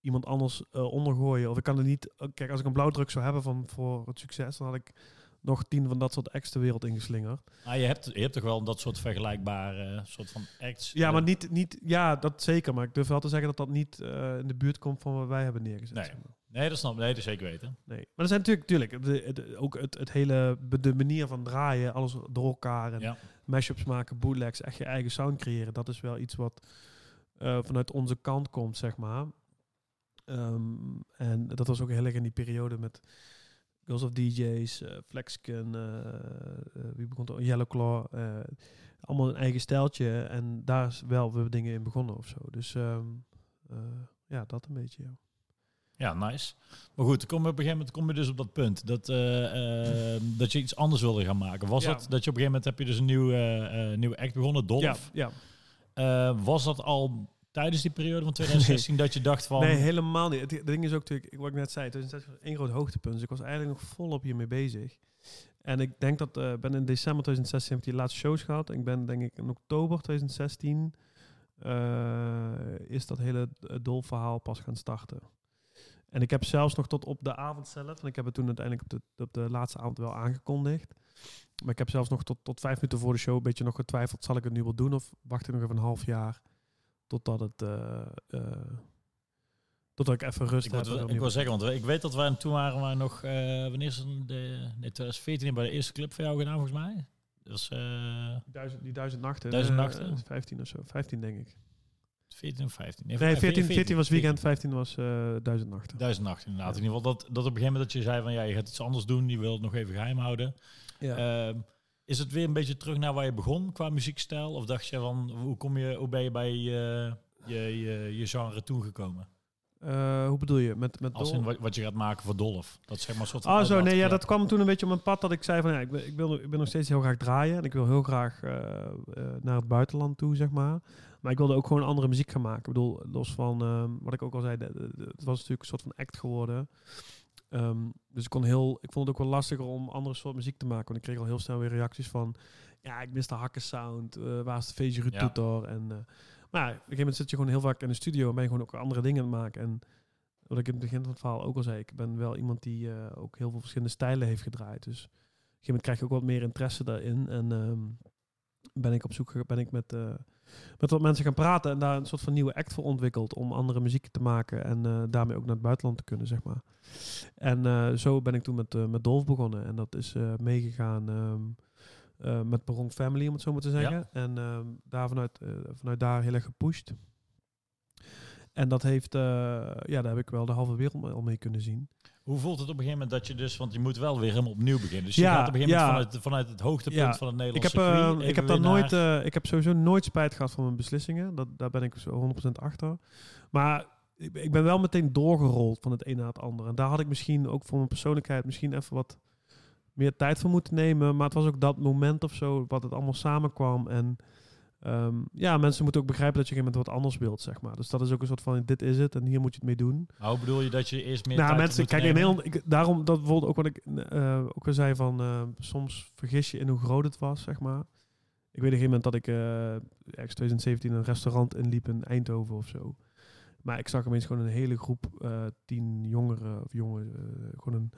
iemand anders ondergooien. Of ik kan er niet... kijk, als ik een blauwdruk zou hebben van, voor het succes, dan had ik nog tien van dat soort acts de wereld ingeslingerd. Ah, je, hebt, je hebt toch wel dat soort vergelijkbare eh, soort van acts. Ja, eh, maar niet, niet... Ja, dat zeker. Maar ik durf wel te zeggen dat dat niet eh, in de buurt komt van wat wij hebben neergezet. Nee. zeg maar. Nee, dat snap ik. Nee, dat zeker weten. Nee, maar er zijn natuurlijk, natuurlijk de, de- ook het, het hele, de manier van draaien, alles door elkaar en Ja. mashups maken, bootlegs, echt je eigen sound creëren. Dat is wel iets wat vanuit onze kant komt, zeg maar. Ehm, en dat was ook heel erg in die periode met Girls of DJ's, eh Flexken, eh, eh, wie begon er? Yellow Claw. allemaal een eigen stijltje. En daar is wel weer dingen in begonnen of zo. Dus ehm, eh, ja, dat een beetje. Ja. Ja, nice. Maar goed, kom je op een gegeven moment kom je dus op dat punt dat, eh, eh, dat je iets anders wilde gaan maken. Was Ja. dat dat je op een gegeven moment heb je dus een nieuw, eh, nieuwe act begonnen, Dolf? Ja, ja. Was dat al tijdens die periode van 2016 dat je dacht van... Nee, helemaal niet. Het, het ding is ook natuurlijk, wat ik net zei, 2016 was één groot hoogtepunt. Dus ik was eigenlijk nog volop hiermee bezig. En ik denk dat, eh ben in december 2016 heb ik die laatste shows gehad. Ik ben denk ik in oktober 2016 eh, is dat hele dolverhaal pas gaan starten. En ik heb zelfs nog tot op de avond zelf, en ik heb het toen uiteindelijk op de, op de laatste avond wel aangekondigd. Maar ik heb zelfs nog tot, tot vijf minuten voor de show een beetje nog getwijfeld, zal ik het nu wel doen of wacht ik nog even een half jaar totdat het... eh, eh, totdat ik even rust Ik, heb. wil, ik wil zeggen, want ik weet dat wij toen waren we nog, eh, wanneer is het? De, nee, 2014 bij de eerste clip van jou gedaan volgens mij. Dat was eh Duizend, die duizend nachten. Duizend nachten? 15 of zo. 15 denk ik. 14 of 15. Nee, eh, 14, 14 was weekend, 15 was eh duizend nachten. Duizend nachten inderdaad. Ja. In ieder geval dat, dat op een gegeven moment dat je zei van ja, je gaat iets anders doen, je wil het nog even geheim houden. Ja. Ehm, is het weer een beetje terug naar waar je begon qua muziekstijl? Of dacht je van, hoe, kom je, hoe ben je bij je, je, je, je genre toen gekomen? Eh, hoe bedoel je? Met, met Als in wat, wat je gaat maken voor Dolf. Dat zeg maar een soort van Oh, zo. Nee, ja, dat kwam toen een beetje op mijn pad dat ik zei van ja, ik, ben, ik, wil, ik ben nog steeds heel graag draaien. En ik wil heel graag eh, eh, naar het buitenland toe, zeg maar. Maar ik wilde ook gewoon andere muziek gaan maken. Ik bedoel, los van ehm, wat ik ook al zei, de- de- de- het was natuurlijk een soort van act geworden. Ehm, dus ik kon heel, ik vond het ook wel lastiger om andere soort muziek te maken. Want ik kreeg al heel snel weer reacties van, ja, ik mis de hakken sound, eh, waar is de feestje Ja. En, eh, maar ja, op een gegeven moment zit je gewoon heel vaak in de studio en ben je gewoon ook andere dingen aan het maken. En wat ik in het begin van het verhaal ook al zei, ik ben wel iemand die eh, ook heel veel verschillende stijlen heeft gedraaid. Dus op een gegeven moment krijg je ook wat meer interesse daarin. En ehm, ben ik op zoek ben ik met, met wat mensen gaan praten en daar een soort van nieuwe act voor ontwikkeld om andere muziek te maken en eh, daarmee ook naar het buitenland te kunnen, zeg maar. En eh, zo ben ik toen met, eh, met Dolf begonnen en dat is meegegaan ehm, eh, met Baron Family, om het zo maar te zeggen. En ehm, daar vanuit, vanuit daar heel erg gepusht. En dat heeft, ja, daar heb ik wel de halve wereld al mee kunnen zien. Hoe voelt het op een gegeven moment dat je dus, want je moet wel weer helemaal opnieuw beginnen. Dus je Ja, gaat op een gegeven moment ja. vanuit, vanuit het hoogtepunt Ja. van het Ik Nederlandse heb, circuit ik heb daar nooit, eh, ik heb sowieso nooit spijt gehad van mijn beslissingen. Dat, daar ben ik zo 100% achter. Maar ik, ik ben wel meteen doorgerold van het een naar het andere. En daar had ik misschien ook voor mijn persoonlijkheid misschien even wat meer tijd voor moeten nemen. Maar het was ook dat moment of zo, wat het allemaal samenkwam. En ehm, ja, mensen moeten ook begrijpen dat je op een gegeven moment wat anders wilt, zeg maar. Dus dat is ook een soort van, dit is het en hier moet je het mee doen. Hoe bedoel je dat je eerst meer Nou, mensen, kijk, in? Nederland, ik, daarom, dat bijvoorbeeld ook wat ik eh, ook al zei van, eh, soms vergis je in hoe groot het was, zeg maar. Ik weet op een gegeven moment dat ik eh ergens 2017 een restaurant inliep in Eindhoven of zo. Maar ik zag ineens gewoon een hele groep, eh, tien jongeren of jongen, eh, gewoon een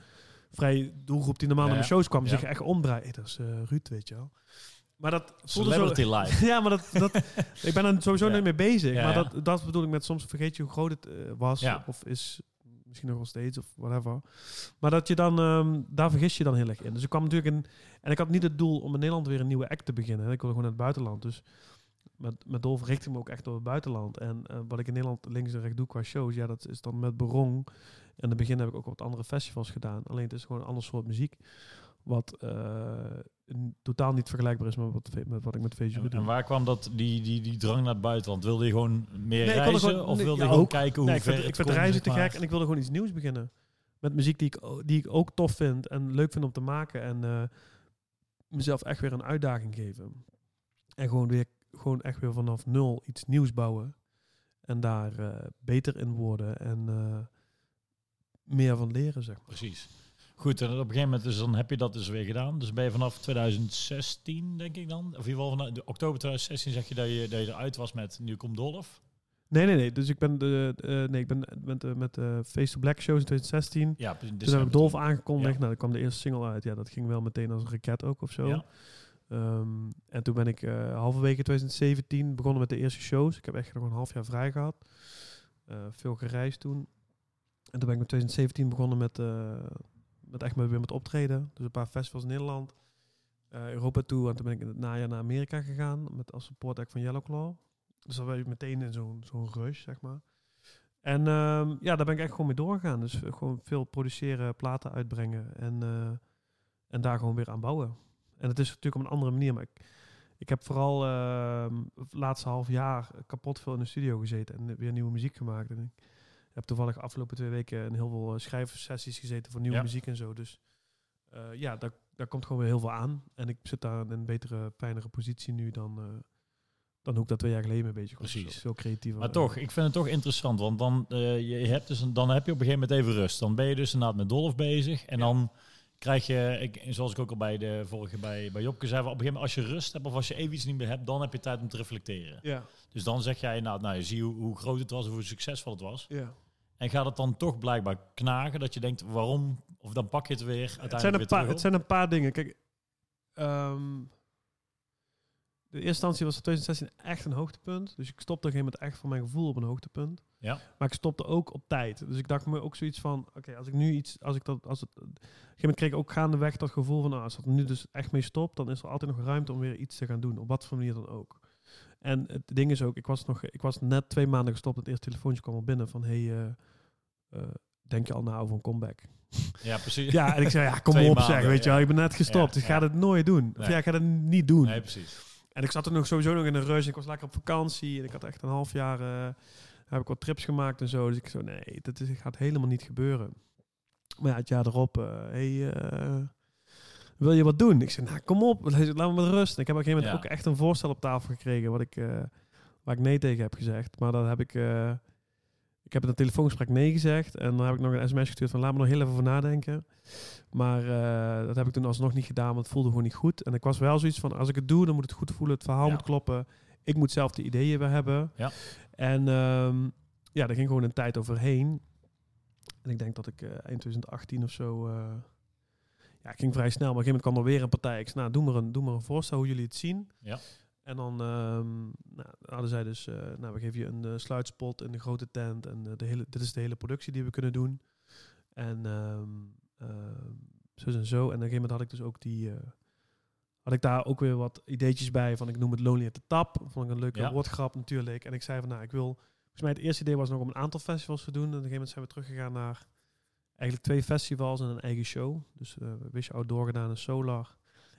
vrij doelgroep die normaal Ja, naar mijn shows kwam, ja. zich echt omdraaien. Hey, dat is eh, Ruud, weet je wel. Maar dat voelde zo... Celebrity Life. Ja, maar dat, dat, ik ben er sowieso Ja. niet mee bezig. Ja, maar ja. dat, dat bedoel ik met soms vergeet je hoe groot het eh, was. Of is misschien nog wel steeds of whatever. Maar dat je dan, ehm, daar vergis je dan heel erg in. Dus ik kwam natuurlijk in... En ik had niet het doel om in Nederland weer een nieuwe act te beginnen. hè. Ik wilde gewoon naar het buitenland. Dus met, met Dolf richt ik me ook echt op het buitenland. En eh, wat ik in Nederland links en rechts doe qua shows... Ja, dat is dan met Berong. En in het begin heb ik ook wat andere festivals gedaan. Alleen het is gewoon een ander soort muziek. Wat eh, totaal niet vergelijkbaar is met wat, met wat ik met En, doe. en waar kwam dat, die, die, die drang naar het buitenland? Wilde je gewoon meer Nee, ik reizen? gewoon- of wilde je ja, gewoon ook. kijken hoe Nee, ik ver vind, ik vind reizen te gek en ik wilde gewoon iets nieuws beginnen. Met muziek die ik, die ik ook tof vind en leuk vind om te maken. En eh, mezelf echt weer een uitdaging geven. En gewoon, weer, gewoon echt weer vanaf nul iets nieuws bouwen. En daar eh, beter in worden en eh, meer van leren, zeg maar. Precies. Goed, en op een gegeven moment dus, dan heb je dat dus weer gedaan. Dus ben je vanaf 2016, denk ik dan, of in ieder geval vanaf de oktober 2016 zeg je dat je, dat je eruit was met Nu komt Dolf. Nee, nee, nee. Dus ik ben, de, eh, nee, ik ben met, de met de Face to Black shows in 2016. Ja, in Toen heb ik Dolf aangekondigd. Ja. Nou, dan kwam de eerste single uit. Ja, dat ging wel meteen als een raket ook of zo. Ja. Ehm, en toen ben ik eh halverwege 2017 begonnen met de eerste shows. Ik heb echt nog een half jaar vrij gehad. Eh, veel gereisd toen. En toen ben ik met 2017 begonnen met, eh, met echt maar weer met optreden. Dus een paar festivals in Nederland. eh, Europa toe. En toen ben ik in het najaar naar Amerika gegaan. Met als support act van Yellowclaw. Dus dan ben je meteen in zo'n zo'n rush, zeg maar. En ehm, ja, daar ben ik echt gewoon mee doorgegaan. Dus gewoon veel produceren, platen uitbrengen. En, eh, en daar gewoon weer aan bouwen. En het is natuurlijk op een andere manier. Maar ik, ik heb vooral ehm, het laatste half jaar kapot veel in de studio gezeten. En weer nieuwe muziek gemaakt. En ik heb toevallig de afgelopen twee weken in heel veel eh, schrijfsessies gezeten voor nieuwe Ja. muziek en zo. Dus eh, ja, daar, daar komt gewoon weer heel veel aan. En ik zit daar in een betere, fijnere positie nu dan, eh, dan hoe ik dat twee jaar geleden een beetje kon. Precies. Dus veel creatiever. Maar toch, ik vind het toch interessant, want dan, eh, je hebt dus een, dan heb je op een gegeven moment even rust. Dan ben je dus inderdaad met Dolf bezig en Ja. dan krijg je, ik, zoals ik ook al bij de vorige bij, bij Jopke zei, op een gegeven moment als je rust hebt of als je even iets niet meer hebt, dan heb je tijd om te reflecteren. Ja, Dus dan zeg jij, nou, nou je ziet hoe, hoe groot het was of hoe succesvol het was. ja. En gaat het dan toch blijkbaar knagen dat je denkt, waarom? Of dan pak je het weer uiteindelijk Het zijn, een paar, het zijn een paar dingen. Kijk, ehm, de eerste instantie was 2016 echt een hoogtepunt. Dus ik stopte op een gegeven moment echt voor mijn gevoel op een hoogtepunt. Ja. Maar ik stopte ook op tijd. Dus ik dacht me ook zoiets van, oké, als ik nu iets, als ik dat, als het, op een gegeven moment kreeg ik ook gaandeweg dat gevoel van, nou, als dat nu dus echt mee stopt, dan is er altijd nog ruimte om weer iets te gaan doen, op wat voor manier dan ook. En het ding is ook, ik was nog, ik was net twee maanden gestopt. Het eerste telefoontje kwam al binnen van, hey, eh, eh, denk je al na over een comeback? Ja, precies. Ja, en ik zei, ja, kom op maanden, zeg, weet je ja. wel. Ik ben net gestopt. Ja, ik ga het nooit doen. Of ja, ik ga het niet doen. Nee, precies. En ik zat er nog sowieso nog in een rush. Ik was lekker op vakantie. En ik had echt een half jaar... eh, heb ik wat trips gemaakt en zo. Dus ik zo, nee, dat is, gaat helemaal niet gebeuren. Maar ja, het jaar erop... hey, wil je wat doen? Ik zei, nou, kom op. Laat me met rust. En ik heb op een gegeven moment Ja. ook echt een voorstel op tafel gekregen... Wat ik, eh, waar ik nee tegen heb gezegd. Maar dat heb ik... eh, ik heb in een telefoongesprek nee gezegd. En dan heb ik nog een sms gestuurd van laat me nog heel even over nadenken. Maar eh, dat heb ik toen alsnog niet gedaan, want het voelde gewoon niet goed. En ik was wel zoiets van, als ik het doe, dan moet het goed voelen. Het verhaal Ja. moet kloppen. Ik moet zelf de ideeën weer hebben. Ja. En ehm, ja, daar ging gewoon een tijd overheen. En ik denk dat ik eind 2018 of zo... ja, ging vrij snel. Maar op een gegeven moment kwam er weer een partij. Ik zei, nou, doe maar een, doe maar een voorstel hoe jullie het zien. Ja. En dan ehm, nou, hadden zij dus, eh, nou, we geven je een eh, sluitspot in de grote tent. En eh, de hele, dit is de hele productie die we kunnen doen. En ehm zo en zo. En op een gegeven moment had ik dus ook die... had ik daar ook weer wat ideetjes bij van ik noem het Lonely at the Tap. Vond ik een leuke Ja. woordgrap natuurlijk. En ik zei van nou, ik wil... Volgens mij het eerste idee was nog om een aantal festivals te doen. En op een gegeven moment zijn we teruggegaan naar eigenlijk twee festivals en een eigen show. Dus eh Wish Outdoor gedaan en Solar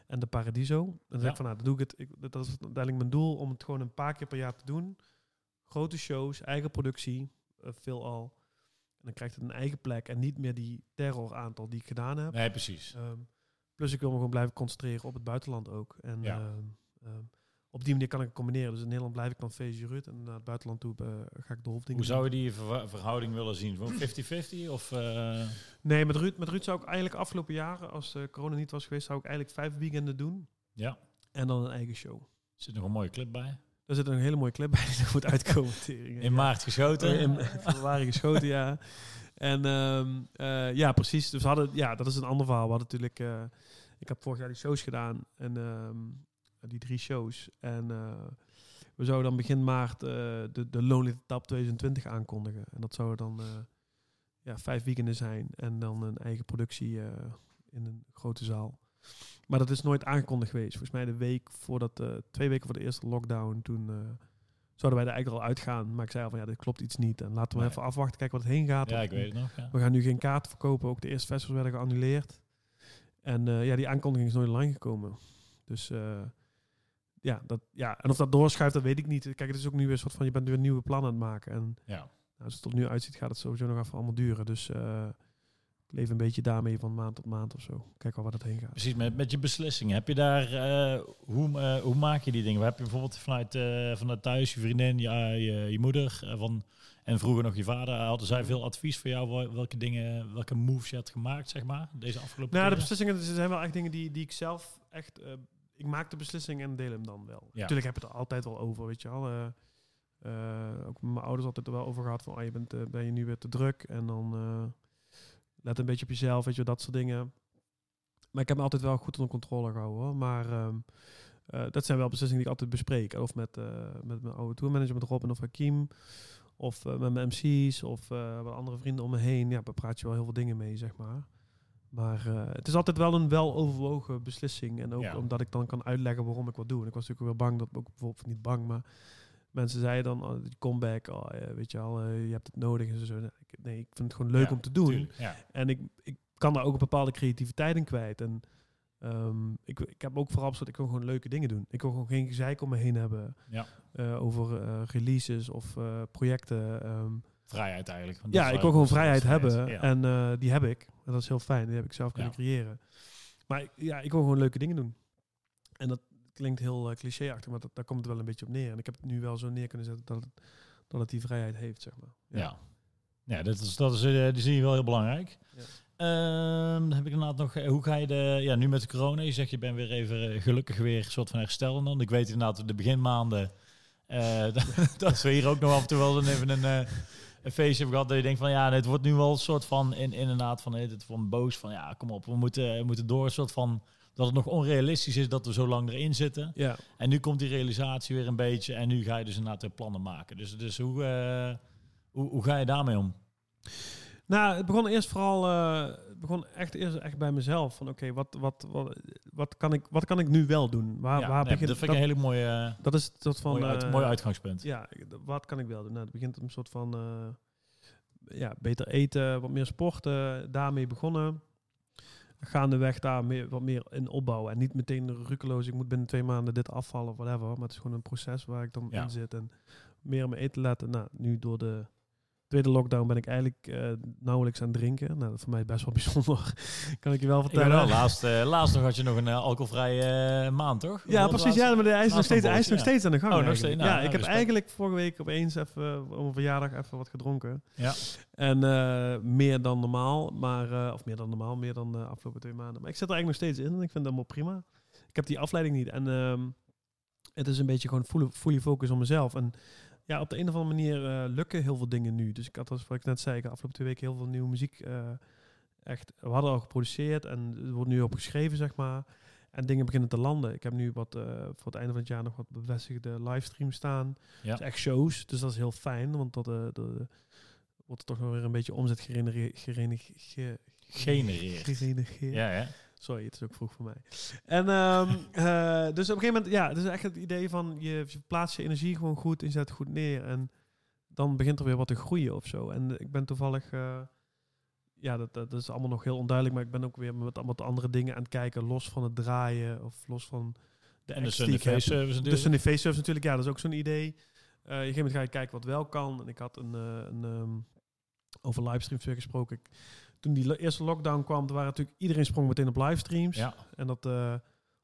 en de Paradiso. En dan Ja. ik van nou, dan doe ik het. Ik, dat is uiteindelijk mijn doel om het gewoon een paar keer per jaar te doen. Grote shows, eigen productie, eh, veelal. En dan krijgt het een eigen plek en niet meer die terror aantal die ik gedaan heb. Nee, precies. Ehm, plus ik wil me gewoon blijven concentreren op het buitenland ook. En Ja. ehm, ehm, op die manier kan ik het combineren. Dus in Nederland blijf ik dan feestje Ruud en naar het buitenland toe eh, ga ik de hoofddingen Hoe zou je die ver- verhouding willen zien? Gewoon 50-50? Of, eh, Nee, met Ruud, met Ruud zou ik eigenlijk afgelopen jaren, als de corona niet was geweest, zou ik eigenlijk vijf weekenden doen. ja, En dan een eigen show. er zit nog een mooie clip bij. Daar zit een hele mooie clip bij die er moet uitkomen. tering. In maart geschoten. In februari geschoten, ja. En ehm, eh, ja, precies. Dus we hadden, ja, dat is een ander verhaal. We hadden natuurlijk, ik heb vorig jaar die shows gedaan. En ehm, die drie shows. En eh, we zouden dan begin maart eh, de, de Lonely Tap 2020 aankondigen. En dat zou dan eh, ja, vijf weekenden zijn. En dan een eigen productie eh, in een grote zaal. Maar dat is nooit aangekondigd geweest. Volgens mij de week voordat, eh, twee weken voor de eerste lockdown, toen eh, zouden wij er eigenlijk al uitgaan. Maar ik zei al van ja, dit klopt iets niet. En laten we Nee. even afwachten, kijken wat het heen gaat. Ja, ik weet het nog. Ja. We gaan nu geen kaart verkopen. Ook de eerste festivals werden geannuleerd. En eh, ja, die aankondiging is nooit online gekomen. Dus eh, ja, dat, ja, en of dat doorschuift, dat weet ik niet. Kijk, het is ook nu weer een soort van, je bent weer nieuwe plannen aan het maken. En Ja. nou, als het tot nu uitziet, gaat het sowieso nog even allemaal duren. Dus eh, ik leef een beetje daarmee van maand tot maand of zo. Kijk wel waar dat heen gaat. Precies, met, met je beslissingen. Heb je daar, eh, hoe, eh, hoe maak je die dingen? Heb je bijvoorbeeld vanuit, vanuit thuis, je vriendin, ja, je, je moeder van, en vroeger nog je vader, hadden zij veel advies voor jou wel- welke dingen, welke moves je had gemaakt, zeg maar, deze afgelopen Nou, de beslissingen zijn wel echt dingen die, die ik zelf echt... ik maak de beslissing en deel hem dan wel. Ja. Natuurlijk heb je het er altijd wel over, weet je wel. Eh, eh, ook mijn ouders altijd er wel over gehad van... ah, je bent, eh, ben je nu weer te druk en dan... let een beetje op jezelf, weet je dat soort dingen. Maar ik heb me altijd wel goed onder controle gehouden, hoor. Maar ehm, eh, dat zijn wel beslissingen die ik altijd bespreek. Of met, met mijn oude tourmanager, met Robin of Hakim... Of met mijn MC's of wat andere vrienden om me heen. Ja, daar praat je wel heel veel dingen mee, zeg maar. Maar eh, het is altijd wel een wel overwogen beslissing. En ook Ja. omdat ik dan kan uitleggen waarom ik wat doe. En ik was natuurlijk wel bang dat ook bijvoorbeeld niet bang, maar mensen zeiden dan oh, die comeback, oh, weet je al, eh, je hebt het nodig en zo. Nee, ik, ik vind het gewoon leuk Ja, om te doen. Tuurlijk, Ja. En ik, ik kan daar ook een bepaalde creativiteit in kwijt. En ehm, ik, ik heb ook vooral dat ik wil gewoon leuke dingen doen. Ik wil gewoon geen gezeik om me heen hebben Ja. eh, over releases of projecten. ehm. Vrijheid eigenlijk. want ja, ik wil gewoon vrijheid hebben. En die heb ik. En dat is heel fijn. Die heb ik zelf kunnen Ja. creëren. Maar ja, ik wil gewoon leuke dingen doen. En dat klinkt heel eh, clichéachtig, maar dat, daar komt het wel een beetje op neer. En ik heb het nu wel zo neer kunnen zetten dat het, dat het die vrijheid heeft, zeg maar. Ja. Ja, dat is, dat is, eh, die zie je wel heel belangrijk. Ja. Ehm, dan heb ik inderdaad nog, eh, hoe ga je de, ja, nu met de corona, je zegt je bent weer even gelukkig weer een soort van herstellen dan. Ik weet inderdaad, de beginmaanden, eh, dat, dat we hier ook nog af en toe wel even een, een feestje hebben gehad dat je denkt van ja, het wordt nu wel een soort van, in, inderdaad van, het van boos van ja, kom op, we moeten, we moeten door, een soort van, dat het nog onrealistisch is dat we zo lang erin zitten. Ja, En nu komt die realisatie weer een beetje en nu ga je dus inderdaad weer plannen maken. Dus, dus hoe, eh, hoe, hoe ga je daarmee om? Nou, het begon eerst vooral, eh, begon echt eerst echt bij mezelf. Van oké, wat, wat, wat, wat, kan ik, wat kan ik nu wel doen? Waar, Ja, waar nee, begint dat vind ik een hele mooie, eh, dat is soort van. mooi, uit, eh, mooi uitgangspunt. Ja, wat kan ik wel doen? Nou, het begint een soort van eh, ja, beter eten, wat meer sporten, daarmee begonnen. Gaandeweg daar meer, wat meer in opbouwen. En niet meteen rukeloos, ik moet binnen twee maanden dit afvallen of whatever. Maar het is gewoon een proces waar ik dan Ja. in zit. En meer op mijn eten letten. Nou, nu door de tweede lockdown ben ik eigenlijk eh, nauwelijks aan het drinken. Nou, dat is voor mij best wel bijzonder. kan ik je wel vertellen. Ja, laatst, eh, laatst nog had je nog een uh, alcoholvrije maand, toch? Ja, precies. Ja, maar hij is, nog steeds, hij is nog steeds aan de gang. Oh, nog steeds. Nou, ja, ik nou, heb eigenlijk vorige week opeens even om een verjaardag even wat gedronken. Ja. En meer dan normaal, maar of meer dan normaal, meer dan de afgelopen twee maanden. Maar ik zit er eigenlijk nog steeds in en ik vind dat helemaal prima. Ik heb die afleiding niet en ehm, het is een beetje gewoon full, fully focus op mezelf. En ja, op de een of andere manier uh, lukken heel veel dingen nu. Dus ik had, als wat ik net zei, ik afgelopen twee weken heel veel nieuwe muziek uh, echt... We hadden al geproduceerd en er wordt nu op geschreven, zeg maar. En dingen beginnen te landen. Ik heb nu wat uh, voor het einde van het jaar nog wat bevestigde livestreams staan. Ja. Dus echt shows. Dus dat is heel fijn, want dat de, wordt er toch nog weer een beetje omzet gegenereerd. Genereerd. Ja, ja. Sorry, het is ook vroeg voor mij. En um, uh, dus op een gegeven moment, ja, het is echt het idee van je, je plaatst je energie gewoon goed en zet goed neer. En dan begint er weer wat te groeien of zo. En ik ben toevallig, uh, ja, dat, dat is allemaal nog heel onduidelijk, maar ik ben ook weer met allemaal andere dingen aan het kijken, los van het draaien of los van de en de Face Service De Sunny Face Service natuurlijk, ja, dat is ook zo'n idee. Uh, op een gegeven moment ga je kijken wat wel kan. En ik had een, een um, over livestreams weer gesproken. Ik, toen die eerste lockdown kwam, waren natuurlijk iedereen sprong meteen op livestreams. Ja. En dat uh,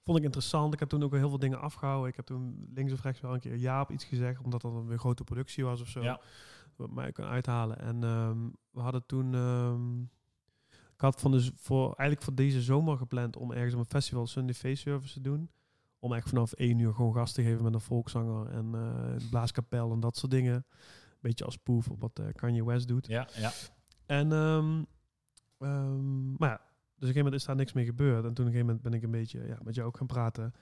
vond ik interessant. Ik heb toen ook heel veel dingen afgehouden. Ik heb toen links of rechts wel een keer ja op iets gezegd, omdat dat dan weer grote productie was of zo. Ja. Wat mij kan uithalen. En um, we hadden toen. Um, ik had van dus voor eigenlijk voor deze zomer gepland om ergens op een festival Sunday Face Service te doen. Om echt vanaf één uur gewoon gast te geven met een volkszanger en uh, blaaskapel en dat soort dingen. Beetje als poef op wat uh, Kanye West doet. Ja, ja. En um, Um, maar ja, dus op een gegeven moment is daar niks mee gebeurd. En toen op een gegeven moment ben ik een beetje ja, met jou ook gaan praten.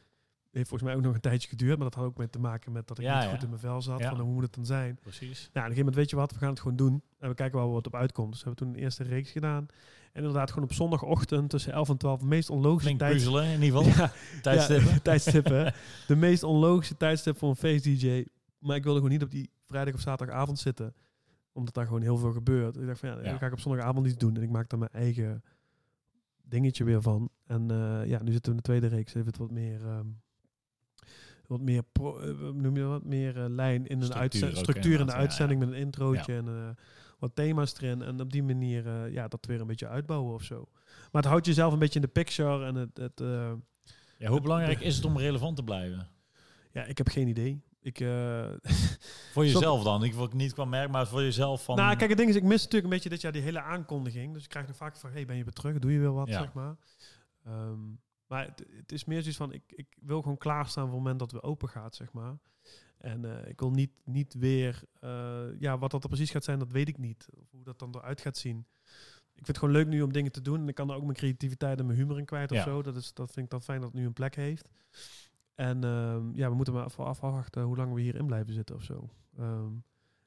Heeft volgens mij ook nog een tijdje geduurd, maar dat had ook mee te maken met dat ik ja, niet ja. goed in mijn vel zat. Ja. Van hoe moet het dan zijn? Precies. Nou, op een gegeven moment weet je wat, we gaan het gewoon doen. En we kijken waar wat op uitkomt. Dus we hebben toen een eerste reeks gedaan. En inderdaad gewoon op zondagochtend tussen 11 en 12, de meest onlogische puzzelen in ieder geval. Ja, Tijdstippen. Ja, tijdstippen. de meest onlogische tijdstip voor een feest DJ. Maar ik wilde gewoon niet op die vrijdag of zaterdagavond zitten. Omdat daar gewoon heel veel gebeurt. Ik dacht van ja, dan ga ik op zondagavond iets doen. En ik maak daar mijn eigen dingetje weer van. En eh, ja, nu zitten we in de tweede reeks. Heeft het wat meer... ehm, wat meer, pro, eh, noem je wat meer eh, lijn in een uitzending, structuur in de ja, uitzending met een introotje en wat thema's erin. En op die manier ja, dat weer een beetje uitbouwen of zo. Maar het houdt jezelf een beetje in de picture en het, het Ja, hoe belangrijk is het om relevant te blijven? ja, ik heb geen idee. Ik, eh, Voor jezelf dan? Ik wil niet qua merk, maar voor jezelf van... Nou, kijk, het ding is, ik mis natuurlijk een beetje dit jaar die hele aankondiging. Dus ik krijg nog vaak van, hey, ben je weer terug? Doe je weer wat, Ja. zeg maar. Ehm, maar het, het is meer zoiets van, ik, ik wil gewoon klaarstaan voor het moment dat we open gaat, zeg maar. En eh, ik wil niet, niet weer, eh, ja, wat dat er precies gaat zijn, dat weet ik niet. Of hoe dat dan eruit gaat zien. Ik vind het gewoon leuk nu om dingen te doen. En ik kan er ook mijn creativiteit en mijn humor in kwijt of Ja. zo. Dat, is, dat vind ik dan fijn dat het nu een plek heeft. En ehm, ja, we moeten maar vooraf afwachten hoe lang we hierin blijven zitten of zo. Ehm,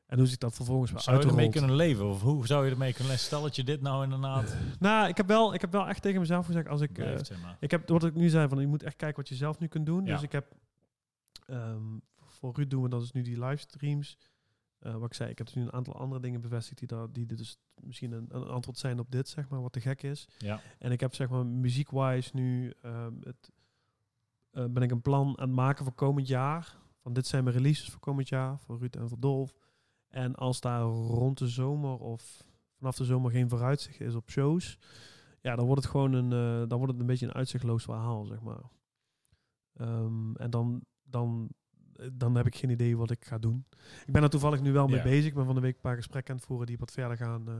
en hoe zich dat vervolgens weer zou je ermee kunnen leven? Of hoe zou je ermee kunnen leven? Stel dat je dit nou inderdaad Nou, ik heb, wel, ik heb wel echt tegen mezelf gezegd, als ik... eh, blijft, zeg maar. ik heb, wat ik nu zei, van je moet echt kijken wat je zelf nu kunt doen. Ja. Dus ik heb, ehm, voor Ruud doen we dat dus nu die livestreams. Eh wat ik zei, ik heb dus nu een aantal andere dingen bevestigd die, daar, die dus misschien een, een antwoord zijn op dit, zeg maar, wat te gek is. Ja. En ik heb zeg maar muziek-wise nu het, eh, ben ik een plan aan het maken voor komend jaar. Van dit zijn mijn releases voor komend jaar, voor Ruud en voor Dolf. En als daar rond de zomer of vanaf de zomer geen vooruitzicht is op shows, ja, dan wordt het gewoon een, eh, dan wordt het een beetje een uitzichtloos verhaal, zeg maar. Ehm, en dan, dan, dan heb ik geen idee wat ik ga doen. Ik ben er toevallig nu wel mee Ja. bezig. Ik ben van de week een paar gesprekken aan het voeren die wat verder gaan. eh,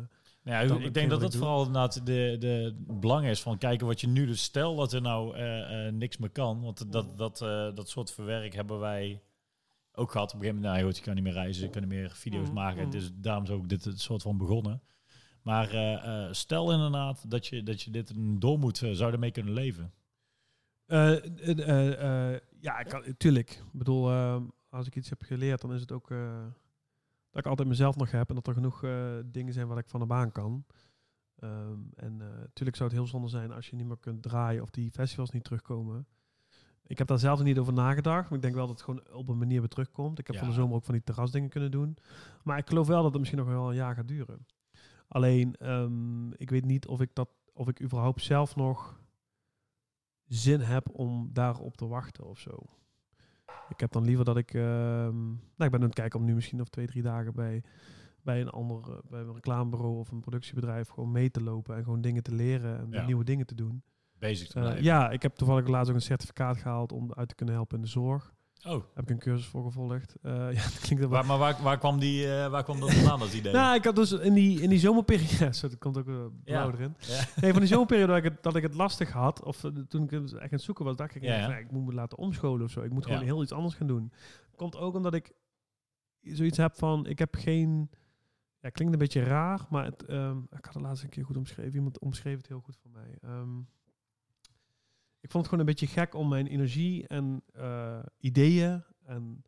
ja, Dan ik denk dat dat vooral inderdaad de, de het belang is van kijken wat je nu doet. Stel dat er nou eh, eh, niks meer kan. Want dat, dat, eh, dat soort verwerk hebben wij ook gehad. Op een gegeven moment, nou goed, je kan niet meer reizen, je kan niet meer video's Mhm, maken. mhm. Dus daarom is ook dit het soort van begonnen. Maar eh, eh, stel inderdaad dat je, dat je dit door moet, zou je ermee kunnen leven. Eh, eh, eh, eh, ja, ik kan, tuurlijk. Ik bedoel, eh, als ik iets heb geleerd, dan is het ook eh, dat ik altijd mezelf nog heb en dat er genoeg eh, dingen zijn waar ik van de baan kan. Ehm, en eh natuurlijk zou het heel zonde zijn als je niet meer kunt draaien of die festivals niet terugkomen. Ik heb daar zelf niet over nagedacht, maar ik denk wel dat het gewoon op een manier weer terugkomt. Ik heb Ja. van de zomer ook van die terrasdingen kunnen doen. Maar ik geloof wel dat het misschien nog wel een jaar gaat duren. Alleen, ehm, ik weet niet of ik dat, of ik überhaupt zelf nog zin heb om daarop te wachten of zo. Ik heb dan liever dat ik... ehm, nou, ik ben aan het kijken om nu misschien nog twee, drie dagen bij bij een ander, eh, bij een reclamebureau of een productiebedrijf gewoon mee te lopen en gewoon dingen te leren en Ja. nieuwe dingen te doen. Bezig te blijven. ja, ik heb toevallig laatst ook een certificaat gehaald om uit te kunnen helpen in de zorg. Oh, Heb ik een cursus voor gevolgd. Eh, ja, dat klinkt wel. waar, maar waar, waar, kwam die, eh, waar kwam dat vandaan, dat idee? Nou, ik had dus in die, in die zomerperiode... Ja, zo, dat komt ook uh, blauw Ja. erin. Ja. Nee, van die zomerperiode dat ik het, dat ik het lastig had, of eh, toen ik het echt aan het zoeken was, dacht ik, Ja, van, ik moet me laten omscholen of zo. Ik moet gewoon heel iets anders gaan doen. Komt ook omdat ik zoiets heb van, ik heb geen... Ja, klinkt een beetje raar, maar het, ehm, ik had het laatst een keer goed omschreven. Iemand omschreef het heel goed voor mij. Ehm, ik vond het gewoon een beetje gek om mijn energie en eh, ideeën en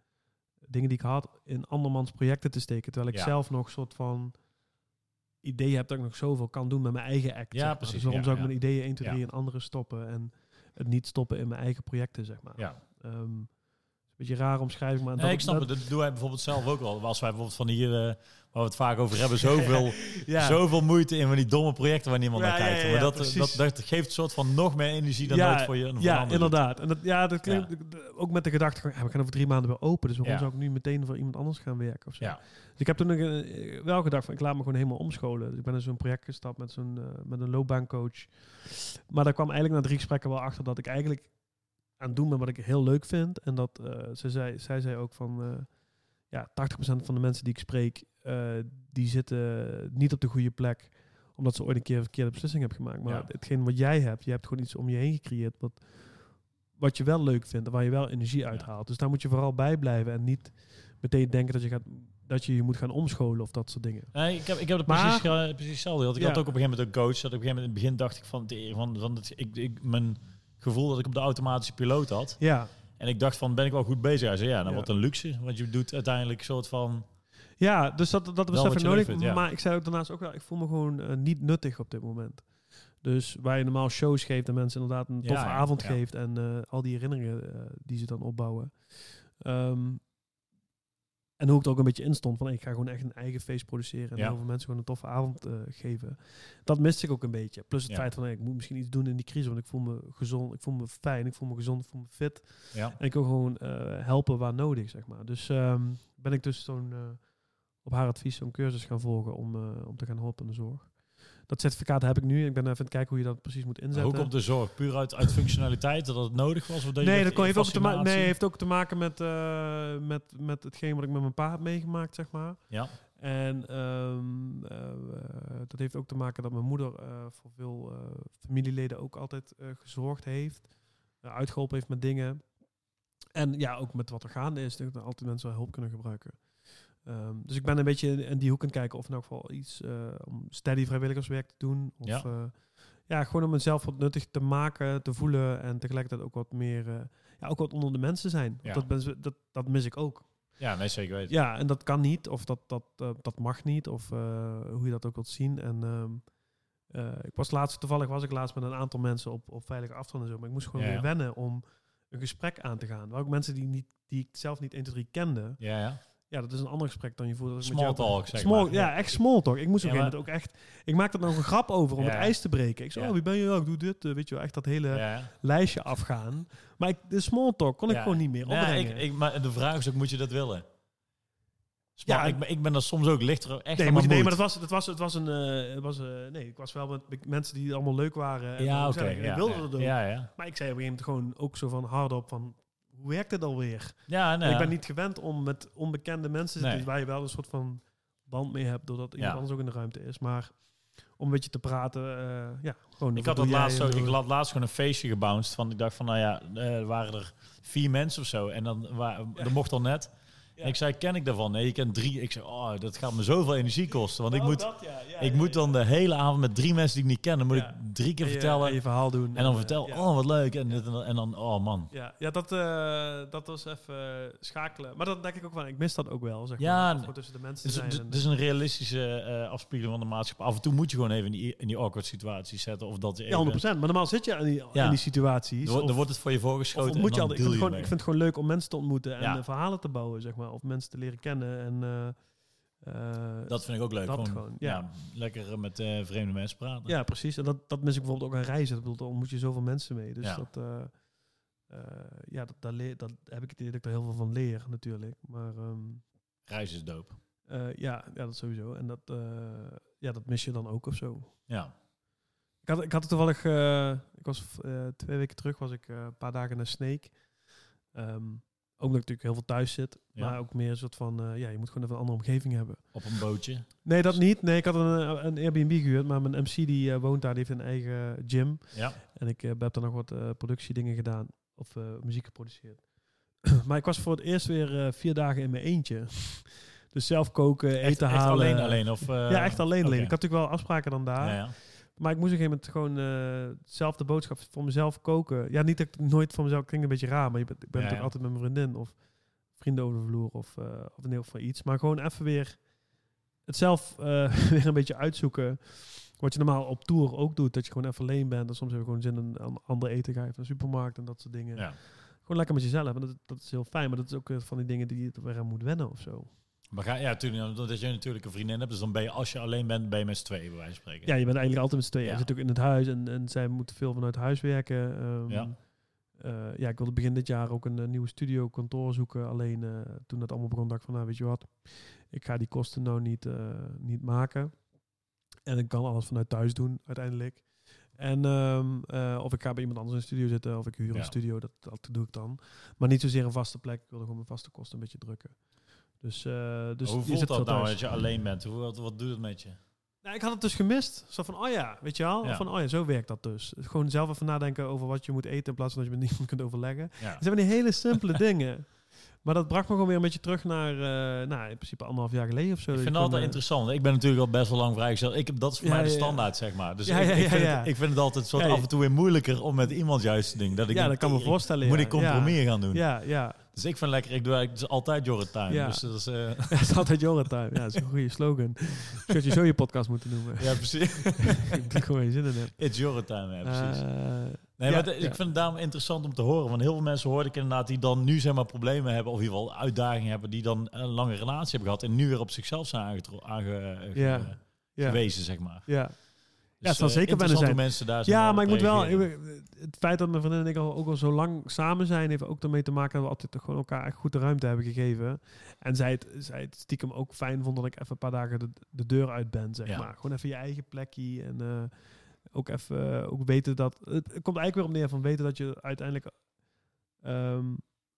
dingen die ik had in andermans projecten te steken. Terwijl ik Ja. zelf nog soort van idee heb dat ik nog zoveel kan doen met mijn eigen act. Ja, zeg maar. precies. Dus waarom Ja, zou ik mijn ideeën 1, 2, Ja. 3 in anderen stoppen en het niet stoppen in mijn eigen projecten, zeg maar. Ja. Ehm, een beetje raar omschrijving, maar Nee, dat ik snap dat- het. Dat doen wij bijvoorbeeld zelf ook wel. Als wij bijvoorbeeld van hier, eh, waar we het vaak over hebben, zoveel, Ja. zoveel moeite in van die domme projecten waar niemand Ja, naar kijkt. ja, maar ja, dat, dat, dat geeft een soort van nog meer energie dan nooit voor je. Voor Ja, doet. inderdaad. En dat, ja, dat klinkt ook met de gedachte, van, ja, we gaan over drie maanden weer open, dus waarom zou ik nu meteen voor iemand anders gaan werken of zo? Ja. Dus ik heb toen eh, wel gedacht van ik laat me gewoon helemaal omscholen. Dus ik ben in zo'n project gestapt met zo'n eh, met een loopbaancoach. Maar daar kwam eigenlijk na drie gesprekken wel achter dat ik eigenlijk aan het doen ben wat ik heel leuk vind. En dat eh, ze zei, zij zei ook van eh ja, 80% van de mensen die ik spreek, eh, die zitten niet op de goede plek. Omdat ze ooit een keer een verkeerde beslissing hebben gemaakt. Maar Ja. hetgeen wat jij hebt, je hebt gewoon iets om je heen gecreëerd. Wat, wat je wel leuk vindt en waar je wel energie uit Ja. haalt. Dus daar moet je vooral bij blijven en niet meteen denken dat je, gaat, dat je je moet gaan omscholen of dat soort dingen. Nee, ik heb, ik heb het Maar- precies, precies hetzelfde. Ik Ja. had ook op een gegeven moment een coach. Dat op een gegeven moment in het begin dacht ik van, de- van, van het, ik, ik, mijn gevoel dat ik op de automatische piloot had. Ja, En ik dacht van, ben ik wel goed bezig? Hij zei, ja, nou Ja. wat een luxe. Want je doet uiteindelijk een soort van... ja dus dat, dat besef ik je leuk nodig. vindt, ja. Maar ik zei ook daarnaast ook wel, ik voel me gewoon eh, niet nuttig op dit moment. Dus waar je normaal shows geeft en mensen inderdaad een toffe ja, avond geeft en eh, al die herinneringen eh, die ze dan opbouwen. Ehm, en hoe ik er ook een beetje in stond van ik ga gewoon echt een eigen feest produceren en Ja. heel veel mensen gewoon een toffe avond eh, geven. Dat miste ik ook een beetje. Plus het Ja. feit van hey, ik moet misschien iets doen in die crisis, want ik voel me gezond, ik voel me fijn, ik voel me gezond, ik voel me fit. Ja. En ik wil gewoon eh, helpen waar nodig, zeg maar. Dus ehm, ben ik dus zo'n, eh, op haar advies zo'n cursus gaan volgen om, om te gaan helpen in de zorg. Dat certificaat heb ik nu. Ik ben even aan het kijken hoe je dat precies moet inzetten. Hoe komt de zorg? Puur uit, uit functionaliteit, dat het nodig was? Of dat nee, dat kon, heeft, ook te nee, heeft ook te maken met, eh, met, met hetgeen wat ik met mijn pa heb meegemaakt, zeg maar. Ja, En ehm, eh, dat heeft ook te maken dat mijn moeder eh, voor veel familieleden ook altijd gezorgd heeft. eh, uitgeholpen heeft met dingen. En ja, ook met wat er gaande is. Dat altijd mensen wel hulp kunnen gebruiken. Ehm, dus ik ben een beetje in, die hoek aan het kijken of in elk geval iets eh, om steady vrijwilligerswerk te doen. Of Ja. ja. ja, gewoon om mezelf wat nuttig te maken, te voelen en tegelijkertijd ook wat meer, eh, ja, ook wat onder de mensen zijn. Ja. Dat, ben, dat, dat mis ik ook. ja nee, zeker weten. Ja, en dat kan niet, of dat, dat, eh, dat mag niet, of eh, hoe je dat ook wilt zien. En ehm, eh, ik was laatst, toevallig was ik laatst met een aantal mensen op, op veilige afstand en zo, maar ik moest gewoon Ja, weer wennen om een gesprek aan te gaan. Waar ook mensen die, niet, die ik zelf niet 1, 2, 3 kende. Ja, ja. Ja, dat is een ander gesprek dan je voelt. dat ik met Small talk, zeg small, maar. Ja, echt small talk. Ik moest op Ja, een ook echt... Ik maakte er nog een grap over om Ja. het ijs te breken. Ik zei, oh, wie ben je? Ja, ik doe dit. eh, weet je wel, echt dat hele lijstje afgaan. Maar ik, de small talk kon ik gewoon niet meer Ja, opbrengen. ik, ik, maar de vraag is ook, moet je dat willen? Ja, ik, ben- ik ben er soms ook lichter echt Nee, moet je, nee, maar dat was, dat was, het was een, eh, was, eh, nee, ik was wel met mensen die allemaal leuk waren. En Ja, oké. ja, ik wilde ja. dat ook. Ja, ja. Maar ik zei op een gegeven moment gewoon ook zo van hardop van, hoe werkt het alweer? Ja, nee. Ik ben niet gewend om met onbekende mensen te Nee. zitten waar je wel een soort van band mee hebt, doordat iemand Ja. anders ook in de ruimte is. Maar om een beetje te praten, eh, ja, gewoon. Ik had dat laatst zo. Ik had laatst gewoon een feestje gebounced. Van, ik dacht van, nou ja, er waren er vier mensen of zo. En dan wa- dat mocht al net. Ja. En ik zei, ken ik daarvan? Nee, je kent drie. Ik zei, oh, dat gaat me zoveel energie kosten. Want ik Oh, moet, dat, ja, ja, ik ja, moet ja. dan de hele avond met drie mensen die ik niet ken. Dan moet Ja. ik drie keer En je- vertellen. en je verhaal doen. en dan eh, vertel, ja. oh, wat leuk. En, dit en, dan, oh man. Ja, ja dat, eh, dat was even schakelen. Maar dat denk ik ook wel. Ik mis dat ook wel, zeg Ja, maar. Tussen de mensen Het is, zijn. het is een realistische eh, afspiegeling van de maatschappij. Af en toe moet je gewoon even in die, in die awkward situaties zetten. Of dat je Ja, even, 100%. Maar normaal zit je in die, Ja. in die situaties. Dan, wordt- dan of, wordt het voor je of voorgeschoten. ontmoet en je al, ik, vind je gewoon, ik vind het gewoon leuk om mensen te ontmoeten en Ja. eh, verhalen te bouwen, zeg maar. Of mensen te leren kennen. En, eh, eh, Dat vind ik ook leuk. Dat gewoon, gewoon, ja. ja. lekker met eh, vreemde mensen praten. ja, precies. En dat, dat mis ik bijvoorbeeld ook aan reizen. Ik bedoel, daar ontmoet je zoveel mensen mee. Dus Ja. dat, eh, eh, ja, dat, daar leer, dat heb ik het idee dat ik er heel veel van leer, natuurlijk. Maar ehm, Reizen is dope. Eh, ja, ja, dat sowieso. En dat, eh, ja, dat mis je dan ook of zo. Ja. Ik had, ik had het toevallig, eh, ik was eh, twee weken terug, was ik eh, een paar dagen naar Snake. Ehm, ook omdat ik natuurlijk heel veel thuis zit. Ja. Maar ook meer een soort van, eh, ja, je moet gewoon even een andere omgeving hebben. Op een bootje. Nee, dat niet. Nee, ik had een, een Airbnb gehuurd, maar mijn MC die eh, woont daar, die heeft een eigen gym. Ja. En ik eh, heb daar nog wat eh, productiedingen gedaan, of eh, muziek geproduceerd. maar ik was voor het eerst weer eh, vier dagen in mijn eentje. dus zelf koken, eten Echt, echt halen. alleen alleen? Of, eh, ja, echt alleen alleen. Ik had natuurlijk wel afspraken dan daar. Ja, ja. Maar ik moest op een gegeven moment gewoon zelf de boodschap voor mezelf koken. Ja, niet dat ik nooit voor mezelf klinkt een beetje raar, maar je bent, ik ben Ja, ja. altijd met mijn vriendin of vrienden over de vloer of, eh of een heel van iets. Maar gewoon even weer het zelf eh, weer een beetje uitzoeken. Wat je normaal op tour ook doet, dat je gewoon even alleen bent. En soms heb je gewoon zin in een ander eten, ga je van de supermarkt en dat soort dingen. Ja. Gewoon lekker met jezelf. En dat, dat is heel fijn, maar dat is ook van die dingen die je weer aan moet wennen of zo. Maar ga, ja, natuurlijk, omdat je natuurlijk een vriendin hebt. Dus dan ben je, als je alleen bent, ben je met z'n tweeën, bij wijze van spreken. Ja, je bent eigenlijk altijd met z'n tweeën. Ja. Je zit ook in het huis en, en zij moeten veel vanuit huis werken. Ehm, Ja. eh, ja, ik wilde begin dit jaar ook een eh, nieuwe studio, kantoor zoeken. Alleen eh, toen dat allemaal begon, dacht ik van, nou weet je wat, ik ga die kosten nou niet, niet maken. En ik kan alles vanuit thuis doen uiteindelijk. En ehm, eh, of ik ga bij iemand anders in de studio zitten, of ik huur Ja. een studio, dat, dat doe ik dan. Maar niet zozeer een vaste plek. Ik wilde gewoon mijn vaste kosten een beetje drukken. Dus, eh dus Hoe voelt dat nou als je alleen bent? Hoe, wat, wat doet het met je? Nou, ik had het dus gemist. Zo van, oh ja, weet je wel? Ja. Van, oh ja, zo werkt dat dus. Gewoon zelf even nadenken over wat je moet eten... in plaats van dat je met niemand kunt overleggen. Ja. Het zijn van die hele simpele dingen. Maar dat bracht me gewoon weer een beetje terug naar... eh, nou, in principe anderhalf jaar geleden of zo. Ik Dat vind het altijd eh, interessant. Ik ben natuurlijk al best wel lang vrijgesteld. Ik heb, dat is voor Ja, mij de ja, ja. standaard, zeg maar. Dus ik, ik, vind. Het, ik vind het altijd soort af en toe weer moeilijker om met iemand juist te doen. Dat ik Ja, dat kan me voorstellen, Moet ik compromis gaan doen. Ja, ja. Dus ik vind lekker, ik doe eigenlijk dus altijd Jorrit Time. Ja. Dus dat is, eh, Het is altijd Jorretime. Ja, dat is een goede slogan. Had je zo je podcast moeten noemen. ja, precies. ik doe gewoon je zin in heb. It's Jorrit Time, ja, precies. Eh, Nee, ja, maar het- ja. ik vind het daarom interessant om te horen. Want heel veel mensen hoorde ik inderdaad die dan nu zeg maar problemen hebben. Of in ieder geval uitdagingen hebben. Die dan een lange relatie hebben gehad. En nu weer op zichzelf zijn aangetro- aange, Ja. ge- ja, gewezen, zeg maar. ja. Dus, het zal eh, zeker wennen hoe mensen daar zeg Ja, maar ik moet wel... Het feit dat mijn vriendin en ik al, ook al zo lang samen zijn... heeft ook ermee te maken dat we altijd toch gewoon elkaar echt goed de ruimte hebben gegeven. En zij het, zij het stiekem ook fijn vond dat ik even een paar dagen de, de deur uit ben, zeg Ja. maar. Gewoon even je eigen plekje en... eh, ook even eh, ook weten dat... Het, het komt eigenlijk weer op neer van weten dat je uiteindelijk... ehm,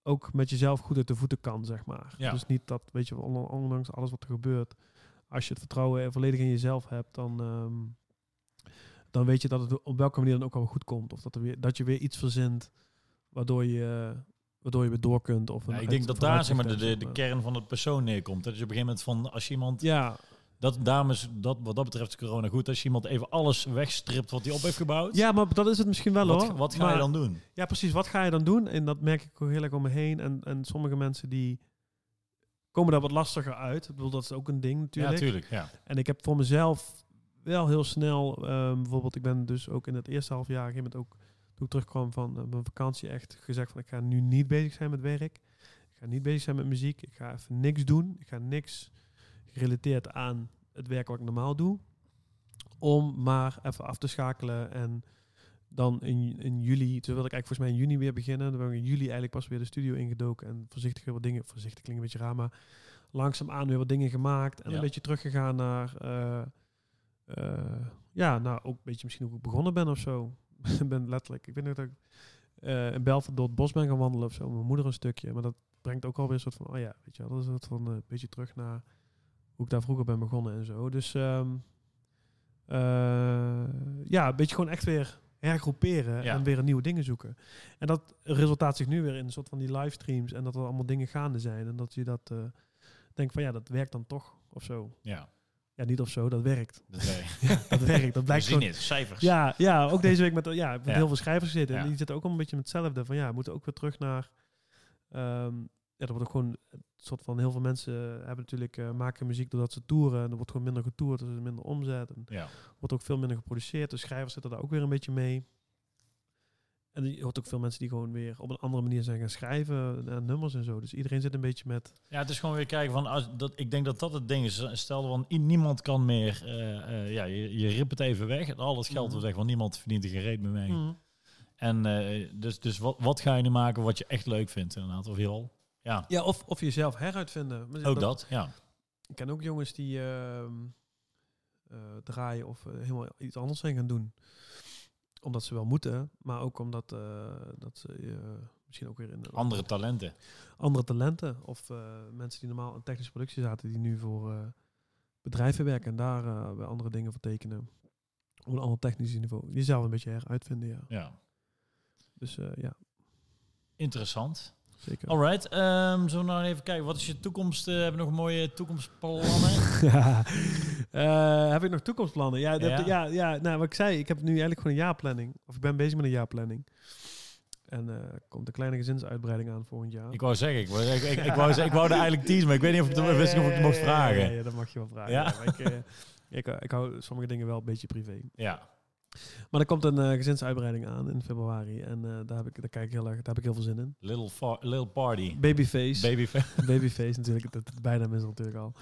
ook met jezelf goed uit de voeten kan, zeg maar. Ja. Dus niet dat, weet je, on- ondanks alles wat er gebeurt... Als je het vertrouwen volledig in jezelf hebt, dan... ehm, dan weet je dat het op welke manier dan ook al goed komt. Of dat, er weer, dat je weer iets verzint waardoor je, waardoor je weer door kunt. Of Ja, ik denk dat daar zeg maar, de, de, kern van het persoon neerkomt. Dat je op een gegeven moment van als je iemand. Ja, Dat, daarom is dat, wat dat betreft is corona goed. Als je iemand even alles wegstript wat hij op heeft gebouwd. ja, maar dat is het misschien wel wat, hoor. wat ga Maar- je dan doen? Ja, precies. Wat ga je dan doen? En dat merk ik ook heel erg om me heen. En, en sommige mensen die komen daar wat lastiger uit. Ik bedoel, dat is ook een ding Ja, natuurlijk. natuurlijk. Ja. En ik heb voor mezelf wel heel snel, ehm, bijvoorbeeld, ik ben dus ook in het eerste half jaar, op een gegeven moment ook, toen ik terugkwam van eh, mijn vakantie, echt gezegd van ik ga nu niet bezig zijn met werk. Ik ga niet bezig zijn met muziek. Ik ga even niks doen. Ik ga niks gerelateerd aan het werk wat ik normaal doe. Om maar even af te schakelen en dan in, in juli, toen wilde ik eigenlijk volgens mij in juni weer beginnen. Dan ben ik in juli eigenlijk pas weer de studio ingedoken en voorzichtig weer wat dingen, voorzichtig klinkt een beetje raar, maar langzaamaan weer wat dingen gemaakt en Ja. een beetje teruggegaan naar, eh, ja, nou ook een beetje misschien hoe ik begonnen ben of zo. Ik ben letterlijk, ik weet niet dat ik eh in Belfort door het bos ben gaan wandelen of zo, mijn moeder een stukje, maar dat brengt ook alweer een soort van, oh ja, weet je wel, dat is een soort van eh, een beetje terug naar hoe ik daar vroeger ben begonnen en zo. Dus ehm, eh, ja, een beetje gewoon echt weer hergroeperen Ja. en weer nieuwe dingen zoeken. En dat resultaat zich nu weer in een soort van die livestreams en dat er allemaal dingen gaande zijn en dat je dat eh denkt van ja, dat werkt dan toch of zo. ja. Ja, niet of zo, dat werkt. Dat werkt. Dat werkt, dat We blijkt zien het. Cijfers. Ja, ja, ook deze week met, ja, met Ja. heel veel schrijvers zitten. En die zitten ook al een beetje met hetzelfde. Van ja, we moeten ook weer terug naar... ehm, ja, er wordt ook gewoon een soort van... Heel veel mensen hebben natuurlijk... eh, maken muziek doordat ze toeren. En er wordt gewoon minder getoerd, dus er is minder omzet. En Ja. wordt ook veel minder geproduceerd. De schrijvers zitten daar ook weer een beetje mee. En je hoort ook veel mensen die gewoon weer op een andere manier zijn gaan schrijven. eh, nummers en zo. Dus iedereen zit een beetje met... Ja, het is gewoon weer kijken van, als, dat, ik denk dat dat het ding is. Stel, van, i- niemand kan meer, eh, eh, ja, je, je ript het even weg. Al het geld Mhm. wordt weg, want niemand verdient er geen reet meer mee. Mm. En dus, dus wat, wat ga je nu maken wat je echt leuk vindt inderdaad? Of al? Ja, Ja, of, of jezelf heruitvinden. Maar ook dat, ja. ik ken ook jongens die ehm, eh, draaien of helemaal iets anders zijn gaan doen. Omdat ze wel moeten, maar ook omdat eh, dat ze eh, misschien ook weer in Andere talenten. andere talenten of eh, mensen die normaal in technische productie zaten, die nu voor bedrijven werken en daar bij andere dingen voor tekenen. Op een ander technisch niveau. Jezelf een beetje heruitvinden, ja. Ja. Dus ja, Interessant. Zeker. Alright, ehm zullen we nou even kijken. Wat is je toekomst? eh hebben we nog mooie toekomstplannen? Eh, heb ik nog toekomstplannen? Ja, dat, Ja. ja. Ja, nou, wat ik zei, ik heb nu eigenlijk gewoon een jaarplanning. Of ik ben bezig met een jaarplanning. En eh, komt een kleine gezinsuitbreiding aan volgend jaar. ik wou zeggen, ik wou, ik, ik, ik, wou, zeggen- ik wou er eigenlijk teasen, maar ik weet niet of ik, wist niet of ik het mocht Ja, vragen. Ja, Ja, ja, dat mag je wel vragen. Ja? Ja? maar ik, ik, ik hou sommige dingen wel een beetje privé. ja. Maar er komt een eh, gezinsuitbreiding aan in februari. En eh, daar, heb ik, daar, kijk ik heel erg, daar heb ik heel veel zin in. Little, fa- little party. Babyface. Baby Babyface natuurlijk. Dat, dat bijnaam is natuurlijk al.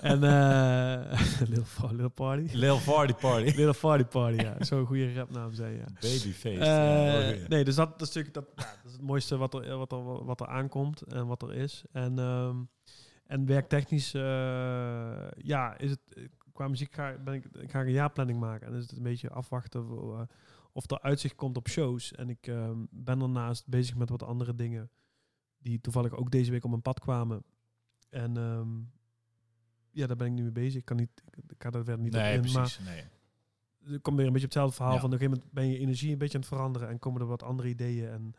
en eh little, little Party. Little party party. Little Party Party, ja. Zo'n goede rapnaam zijn, ja. Babyface. Ja, oh, ja. nee, dus dat, dat is natuurlijk dat, ja, dat is het mooiste wat er, wat, er, wat er aankomt en wat er is. En, ehm, en werktechnisch, ja, is het qua muziek ga, ben ik, ik ga een jaarplanning maken. En dan is het een beetje afwachten eh, of er uitzicht komt op shows. En ik ehm, ben daarnaast bezig met wat andere dingen die toevallig ook deze week op mijn pad kwamen. En ehm, ja, daar ben ik nu mee bezig. Ik kan niet, ik, ga daar verder niet nee, op in, maar precies. Nee. er komt weer een beetje op hetzelfde verhaal. Ja. Van op een gegeven moment ben je energie een beetje aan het veranderen en komen er wat andere ideeën. En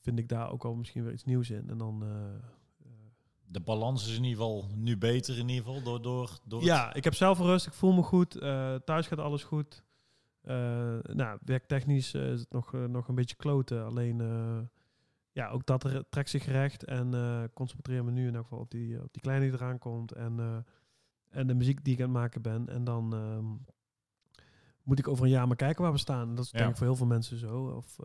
vind ik daar ook al misschien weer iets nieuws in. En dan. eh, De balans is in ieder geval nu beter in ieder geval door, door, door het- ja, ik heb zelf rust. Ik voel me goed. eh, thuis gaat alles goed. Eh, nou, werktechnisch eh, is het nog, nog een beetje kloten. Alleen, ja, ook dat er, trekt zich recht. En concentreer me nu in elk geval op die, op die kleine die eraan komt. En, en de muziek die ik aan het maken ben. En dan ehm, moet ik over een jaar maar kijken waar we staan. Dat is Ja. denk ik voor heel veel mensen zo. Of,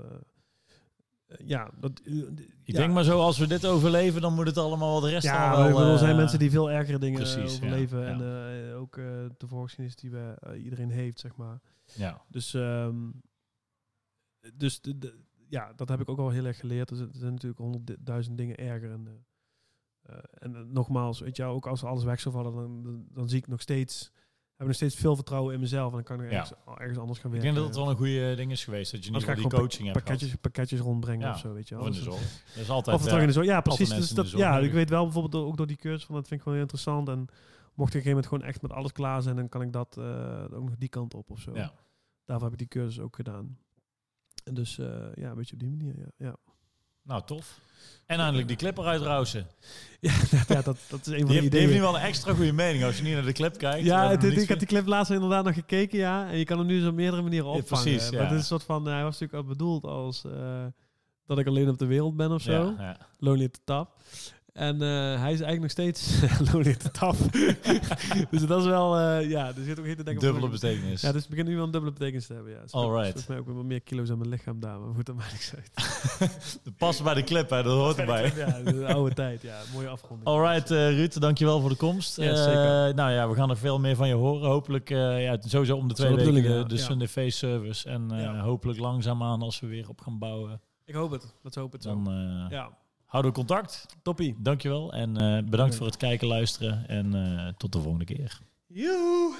ja, dat, eh, Ik denk maar zo, als we dit overleven, dan moet het allemaal wat de rest ja, wel... er eh, zijn mensen die veel ergere dingen eh, precies, ja, overleven. ja. En eh, ook eh, de voorgeschiedenis die we, eh, iedereen heeft, zeg maar. Ja, Dus, ehm, dus de, de- ja, dat heb ik ook al heel erg geleerd. Er zijn er natuurlijk honderdduizend dingen erger. En, eh, eh, en eh, nogmaals, weet je, ook als alles weg zou vallen, dan, dan, dan zie ik nog steeds, heb ik nog steeds veel vertrouwen in mezelf. En dan kan ik Ja. ergens, anders gaan ik werken. denk dat het wel een goede ding is geweest. Dat je in ik die coaching hebt pakketjes, pakketjes rondbrengen Ja. of zo, weet je wel. Of in de Dus- zorg. Dat is altijd... of vertrouwen in de zorg. Ja, precies. Dus in de dat, ja, ik weet wel bijvoorbeeld ook door die cursus van dat vind ik gewoon heel interessant. En mocht ik op een gegeven moment gewoon echt met alles klaar zijn, dan kan ik dat eh, ook nog die kant op of zo. Ja. Daarvoor heb ik die cursus ook gedaan. En dus eh, ja, een beetje op die manier. Ja, ja. Nou, tof. En eindelijk die clip eruit rousen. ja, ja dat, dat is een van Die de heeft, die heeft nu wel een extra goede mening als je niet naar de clip kijkt. Ja, het, nog ik niets heb die clip laatst inderdaad nog gekeken, ja. En je kan hem nu zo op meerdere manieren Ja, opvangen. precies, Maar ja. het is een soort van, hij was natuurlijk al bedoeld als eh, dat ik alleen op de wereld ben of zo. Ja. Lonely at the Top. En eh, hij is eigenlijk nog steeds the Top. dus dat is wel, eh, ja, er zit ook heel te denken Dubbele betekenis. Ja, dus het begint nu wel een dubbele betekenis te hebben, ja. Dus Alright. Volgens mij ook wel wat meer kilo's aan mijn lichaam daar, maar goed, dat maakt niks uit. Dat past bij de clip, hè. dat hoort erbij. Ja, de oude tijd, ja. Mooie afronding. Alright, eh Ruud, dankjewel voor de komst. Ja, Eh, zeker. nou ja, we gaan nog veel meer van je horen. Hopelijk, eh, ja, sowieso om de twee de weken de, bedoeling, de ja. Sunday Face Service. En eh, Ja. hopelijk langzaamaan als we weer op gaan bouwen. Ik hoop het. Let's hoop het zo. Dan eh, Ja, houden we contact. toppie. Dankjewel en eh, bedankt voor het kijken, luisteren. En eh, tot de volgende keer. Joe!